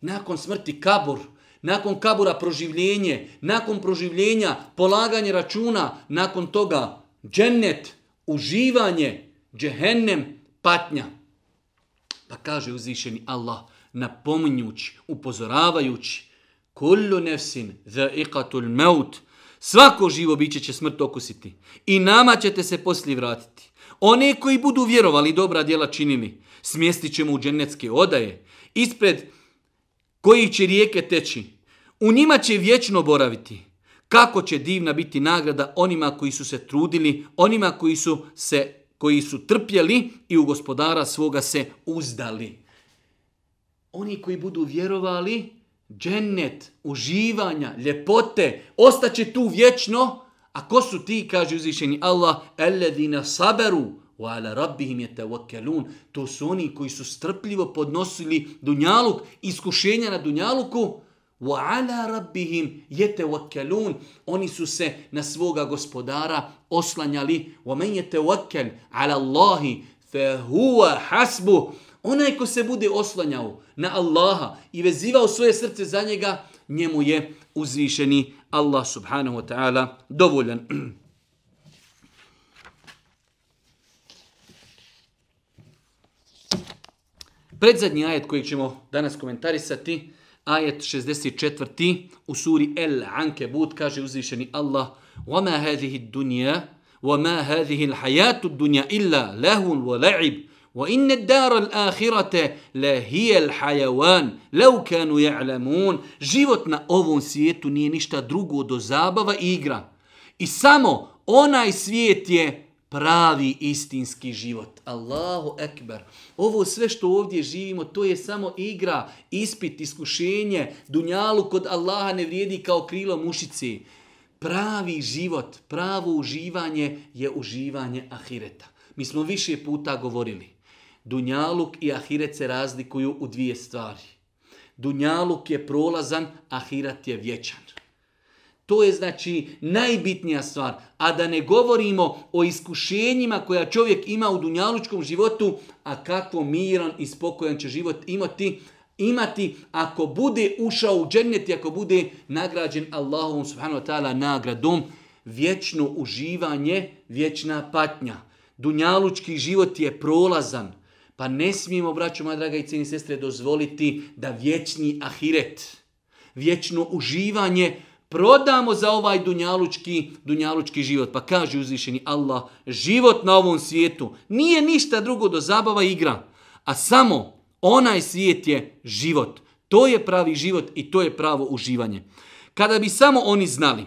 S1: Nakon smrti kabur nakon kabura proživljenje, nakon proživljenja polaganje računa, nakon toga džennet, uživanje, džehennem, patnja. Pa kaže uzvišeni Allah, napominjući, upozoravajući, kullu nefsin iqatul maut, svako živo biće će smrt okusiti i nama ćete se poslije vratiti. One koji budu vjerovali dobra djela činili, smjestit ćemo u džennetske odaje, ispred koji će rijeke teći. U njima će vječno boraviti. Kako će divna biti nagrada onima koji su se trudili, onima koji su se koji su trpjeli i u gospodara svoga se uzdali. Oni koji budu vjerovali, džennet, uživanja, ljepote, ostaće tu vječno. A ko su ti, kaže uzvišeni Allah, eledina saberu, wa ala rabbihim yatawakkalun. To su oni koji su strpljivo podnosili dunjaluk, iskušenja na dunjaluku, wa ala rabbihim yatawakkalun. Oni su se na svoga gospodara oslanjali. وَمَنْ يَتَوَكَّلْ yatawakkal ala Allahi fa huwa. Onaj ko se bude oslanjao na Allaha i vezivao svoje srce za njega, njemu je uzvišeni Allah subhanahu wa ta'ala dovoljan. Predzadnji ajet koji ćemo danas komentarisati, ajet 64. u suri El Ankebut kaže uzvišeni Allah وَمَا هَذِهِ الدُّنْيَا وَمَا هَذِهِ الْحَيَاتُ الدُّنْيَا إِلَّا لَهٌ وَلَعِبٌ وَإِنَّ الدَّارَ الْآخِرَةَ لَهِيَ الْحَيَوَانِ لَوْ كَانُوا يَعْلَمُونَ Život na ovom svijetu nije ništa drugo do zabava i igra. I samo onaj svijet je pravi istinski život. Allahu ekber. Ovo sve što ovdje živimo, to je samo igra, ispit, iskušenje. Dunjalu kod Allaha ne vrijedi kao krilo mušici. Pravi život, pravo uživanje je uživanje ahireta. Mi smo više puta govorili. Dunjaluk i ahiret se razlikuju u dvije stvari. Dunjaluk je prolazan, ahirat je vječan. To je znači najbitnija stvar. A da ne govorimo o iskušenjima koja čovjek ima u dunjalučkom životu, a kako miran i spokojan će život imati, imati ako bude ušao u džennet i ako bude nagrađen Allahom subhanahu wa ta'ala nagradom, vječno uživanje, vječna patnja. Dunjalučki život je prolazan. Pa ne smijemo, braćo moja draga i cijeni sestre, dozvoliti da vječni ahiret, vječno uživanje prodamo za ovaj dunjalučki, dunjalučki život. Pa kaže uzvišeni Allah, život na ovom svijetu nije ništa drugo do zabava igra, a samo Onaj svijet je život. To je pravi život i to je pravo uživanje. Kada bi samo oni znali,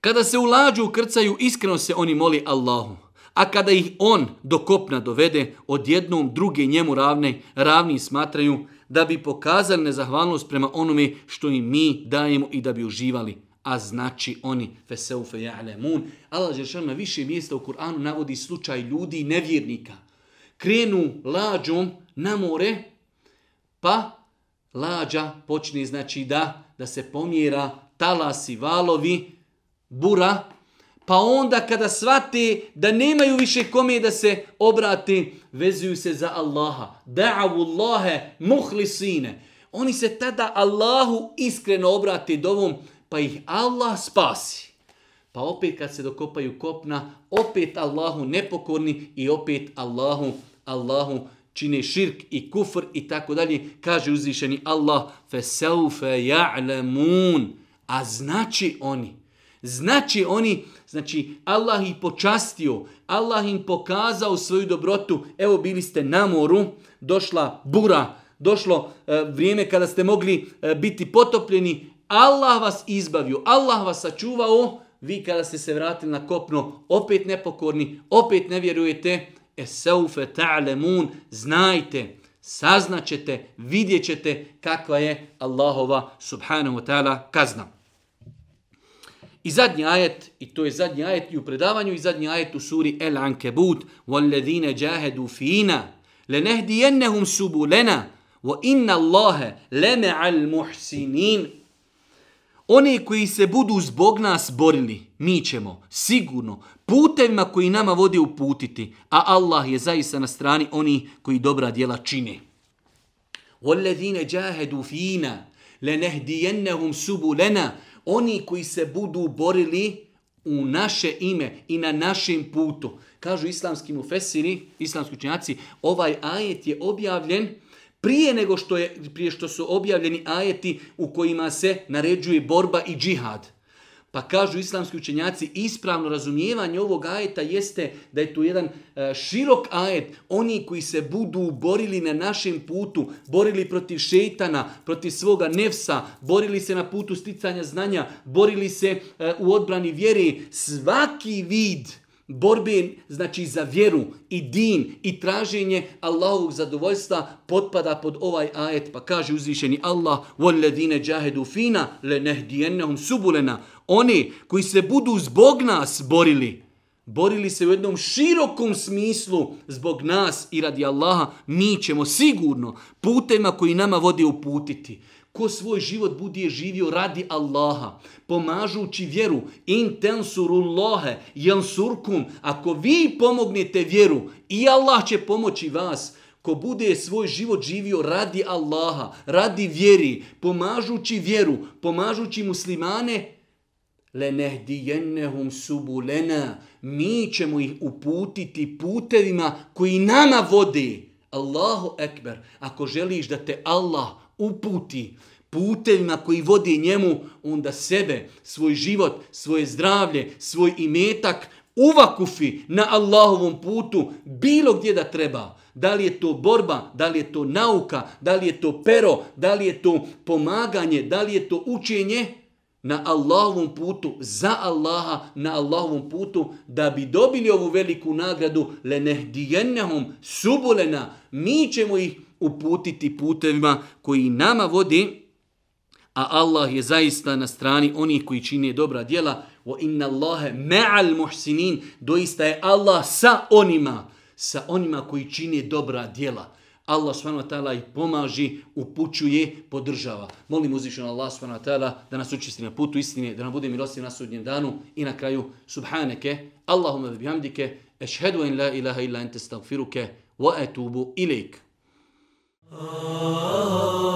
S1: kada se ulađu u iskreno se oni moli Allahu. A kada ih on do kopna dovede, odjednom druge njemu ravne, ravni smatraju da bi pokazali nezahvalnost prema onome što im mi dajemo i da bi uživali. A znači oni, feseufe ja'lemun. Allah Žešan na više mjesta u Kur'anu navodi slučaj ljudi i nevjernika. Krenu lađom na more, pa lađa počne znači da, da se pomjera talasi, valovi, bura, pa onda kada svate da nemaju više kome da se obrati, vezuju se za Allaha. Da'avu Allahe muhlisine. Oni se tada Allahu iskreno obrate dovom, pa ih Allah spasi. Pa opet kad se dokopaju kopna, opet Allahu nepokorni i opet Allahu, Allahu čine širk i kufr i tako dalje, kaže uzvišeni Allah, fe seufe ja'lemun, a znači oni, znači oni, znači Allah ih počastio, Allah im pokazao svoju dobrotu. Evo bili ste na moru, došla bura, došlo e, vrijeme kada ste mogli e, biti potopljeni, Allah vas izbavio, Allah vas sačuvao, vi kada ste se vratili na kopno, opet nepokorni, opet ne vjerujete, esaufe ta'lemun, znajte, saznaćete, vidjet ćete kakva je Allahova subhanahu wa ta'ala kazna. I zadnji ajet, i to je zadnji ajet i u predavanju, i zadnji ajet u suri El Ankebut, وَالَّذِينَ جَاهَدُوا فِينَا لَنَهْدِيَنَّهُمْ سُبُولَنَا وَإِنَّ اللَّهَ لَمَعَ الْمُحْسِنِينَ Oni koji se budu zbog nas borili, mi ćemo sigurno putevima koji nama vode uputiti, a Allah je zaista na strani oni koji dobra djela čine. وَالَّذِينَ جَاهَدُوا فِينَا لَنَهْدِيَنَّهُمْ سُبُولَنَا Oni koji se budu borili u naše ime i na našem putu. Kažu islamski mufesiri, islamski učenjaci, ovaj ajet je objavljen prije nego što je prije što su objavljeni ajeti u kojima se naređuje borba i džihad. Pa kažu islamski učenjaci, ispravno razumijevanje ovog ajeta jeste da je tu jedan e, širok ajet. Oni koji se budu borili na našem putu, borili protiv šeitana, protiv svoga nefsa, borili se na putu sticanja znanja, borili se e, u odbrani vjere, svaki vid borbe znači za vjeru i din i traženje Allahovog zadovoljstva potpada pod ovaj ajet pa kaže uzvišeni Allah walladine jahadu fina lenehdiyannahum subulana oni koji se budu zbog nas borili borili se u jednom širokom smislu zbog nas i radi Allaha mi ćemo sigurno putema koji nama vodi uputiti ko svoj život bude živio radi Allaha, pomažući vjeru, in tensurullahe, jansurkum, ako vi pomognete vjeru, i Allah će pomoći vas, ko bude svoj život živio radi Allaha, radi vjeri, pomažući vjeru, pomažući muslimane, lenehdijennehum subulena, mi ćemo ih uputiti putevima koji nama vode. Allahu ekber, ako želiš da te Allah uputi putevima koji vodi njemu, onda sebe, svoj život, svoje zdravlje, svoj imetak uvakufi na Allahovom putu bilo gdje da treba. Da li je to borba, da li je to nauka, da li je to pero, da li je to pomaganje, da li je to učenje, na Allahovom putu, za Allaha, na Allahovom putu, da bi dobili ovu veliku nagradu, le nehdijennehum subulena, mi ćemo ih uputiti putevima koji nama vodi, a Allah je zaista na strani onih koji čine dobra djela, wa inna Allahe ma'al muhsinin, doista je Allah sa onima, sa onima koji čine dobra djela. Allah subhanahu wa ta'ala ih pomaži, upućuje, podržava. Molim uzvišeno Allah subhanahu wa ta'ala da nas učisti na putu istine, da nam bude milostiv na sudnjem danu i na kraju subhaneke, Allahumma bihamdike, ešhedu en la ilaha illa ente stagfiruke, wa etubu ilik. Oh.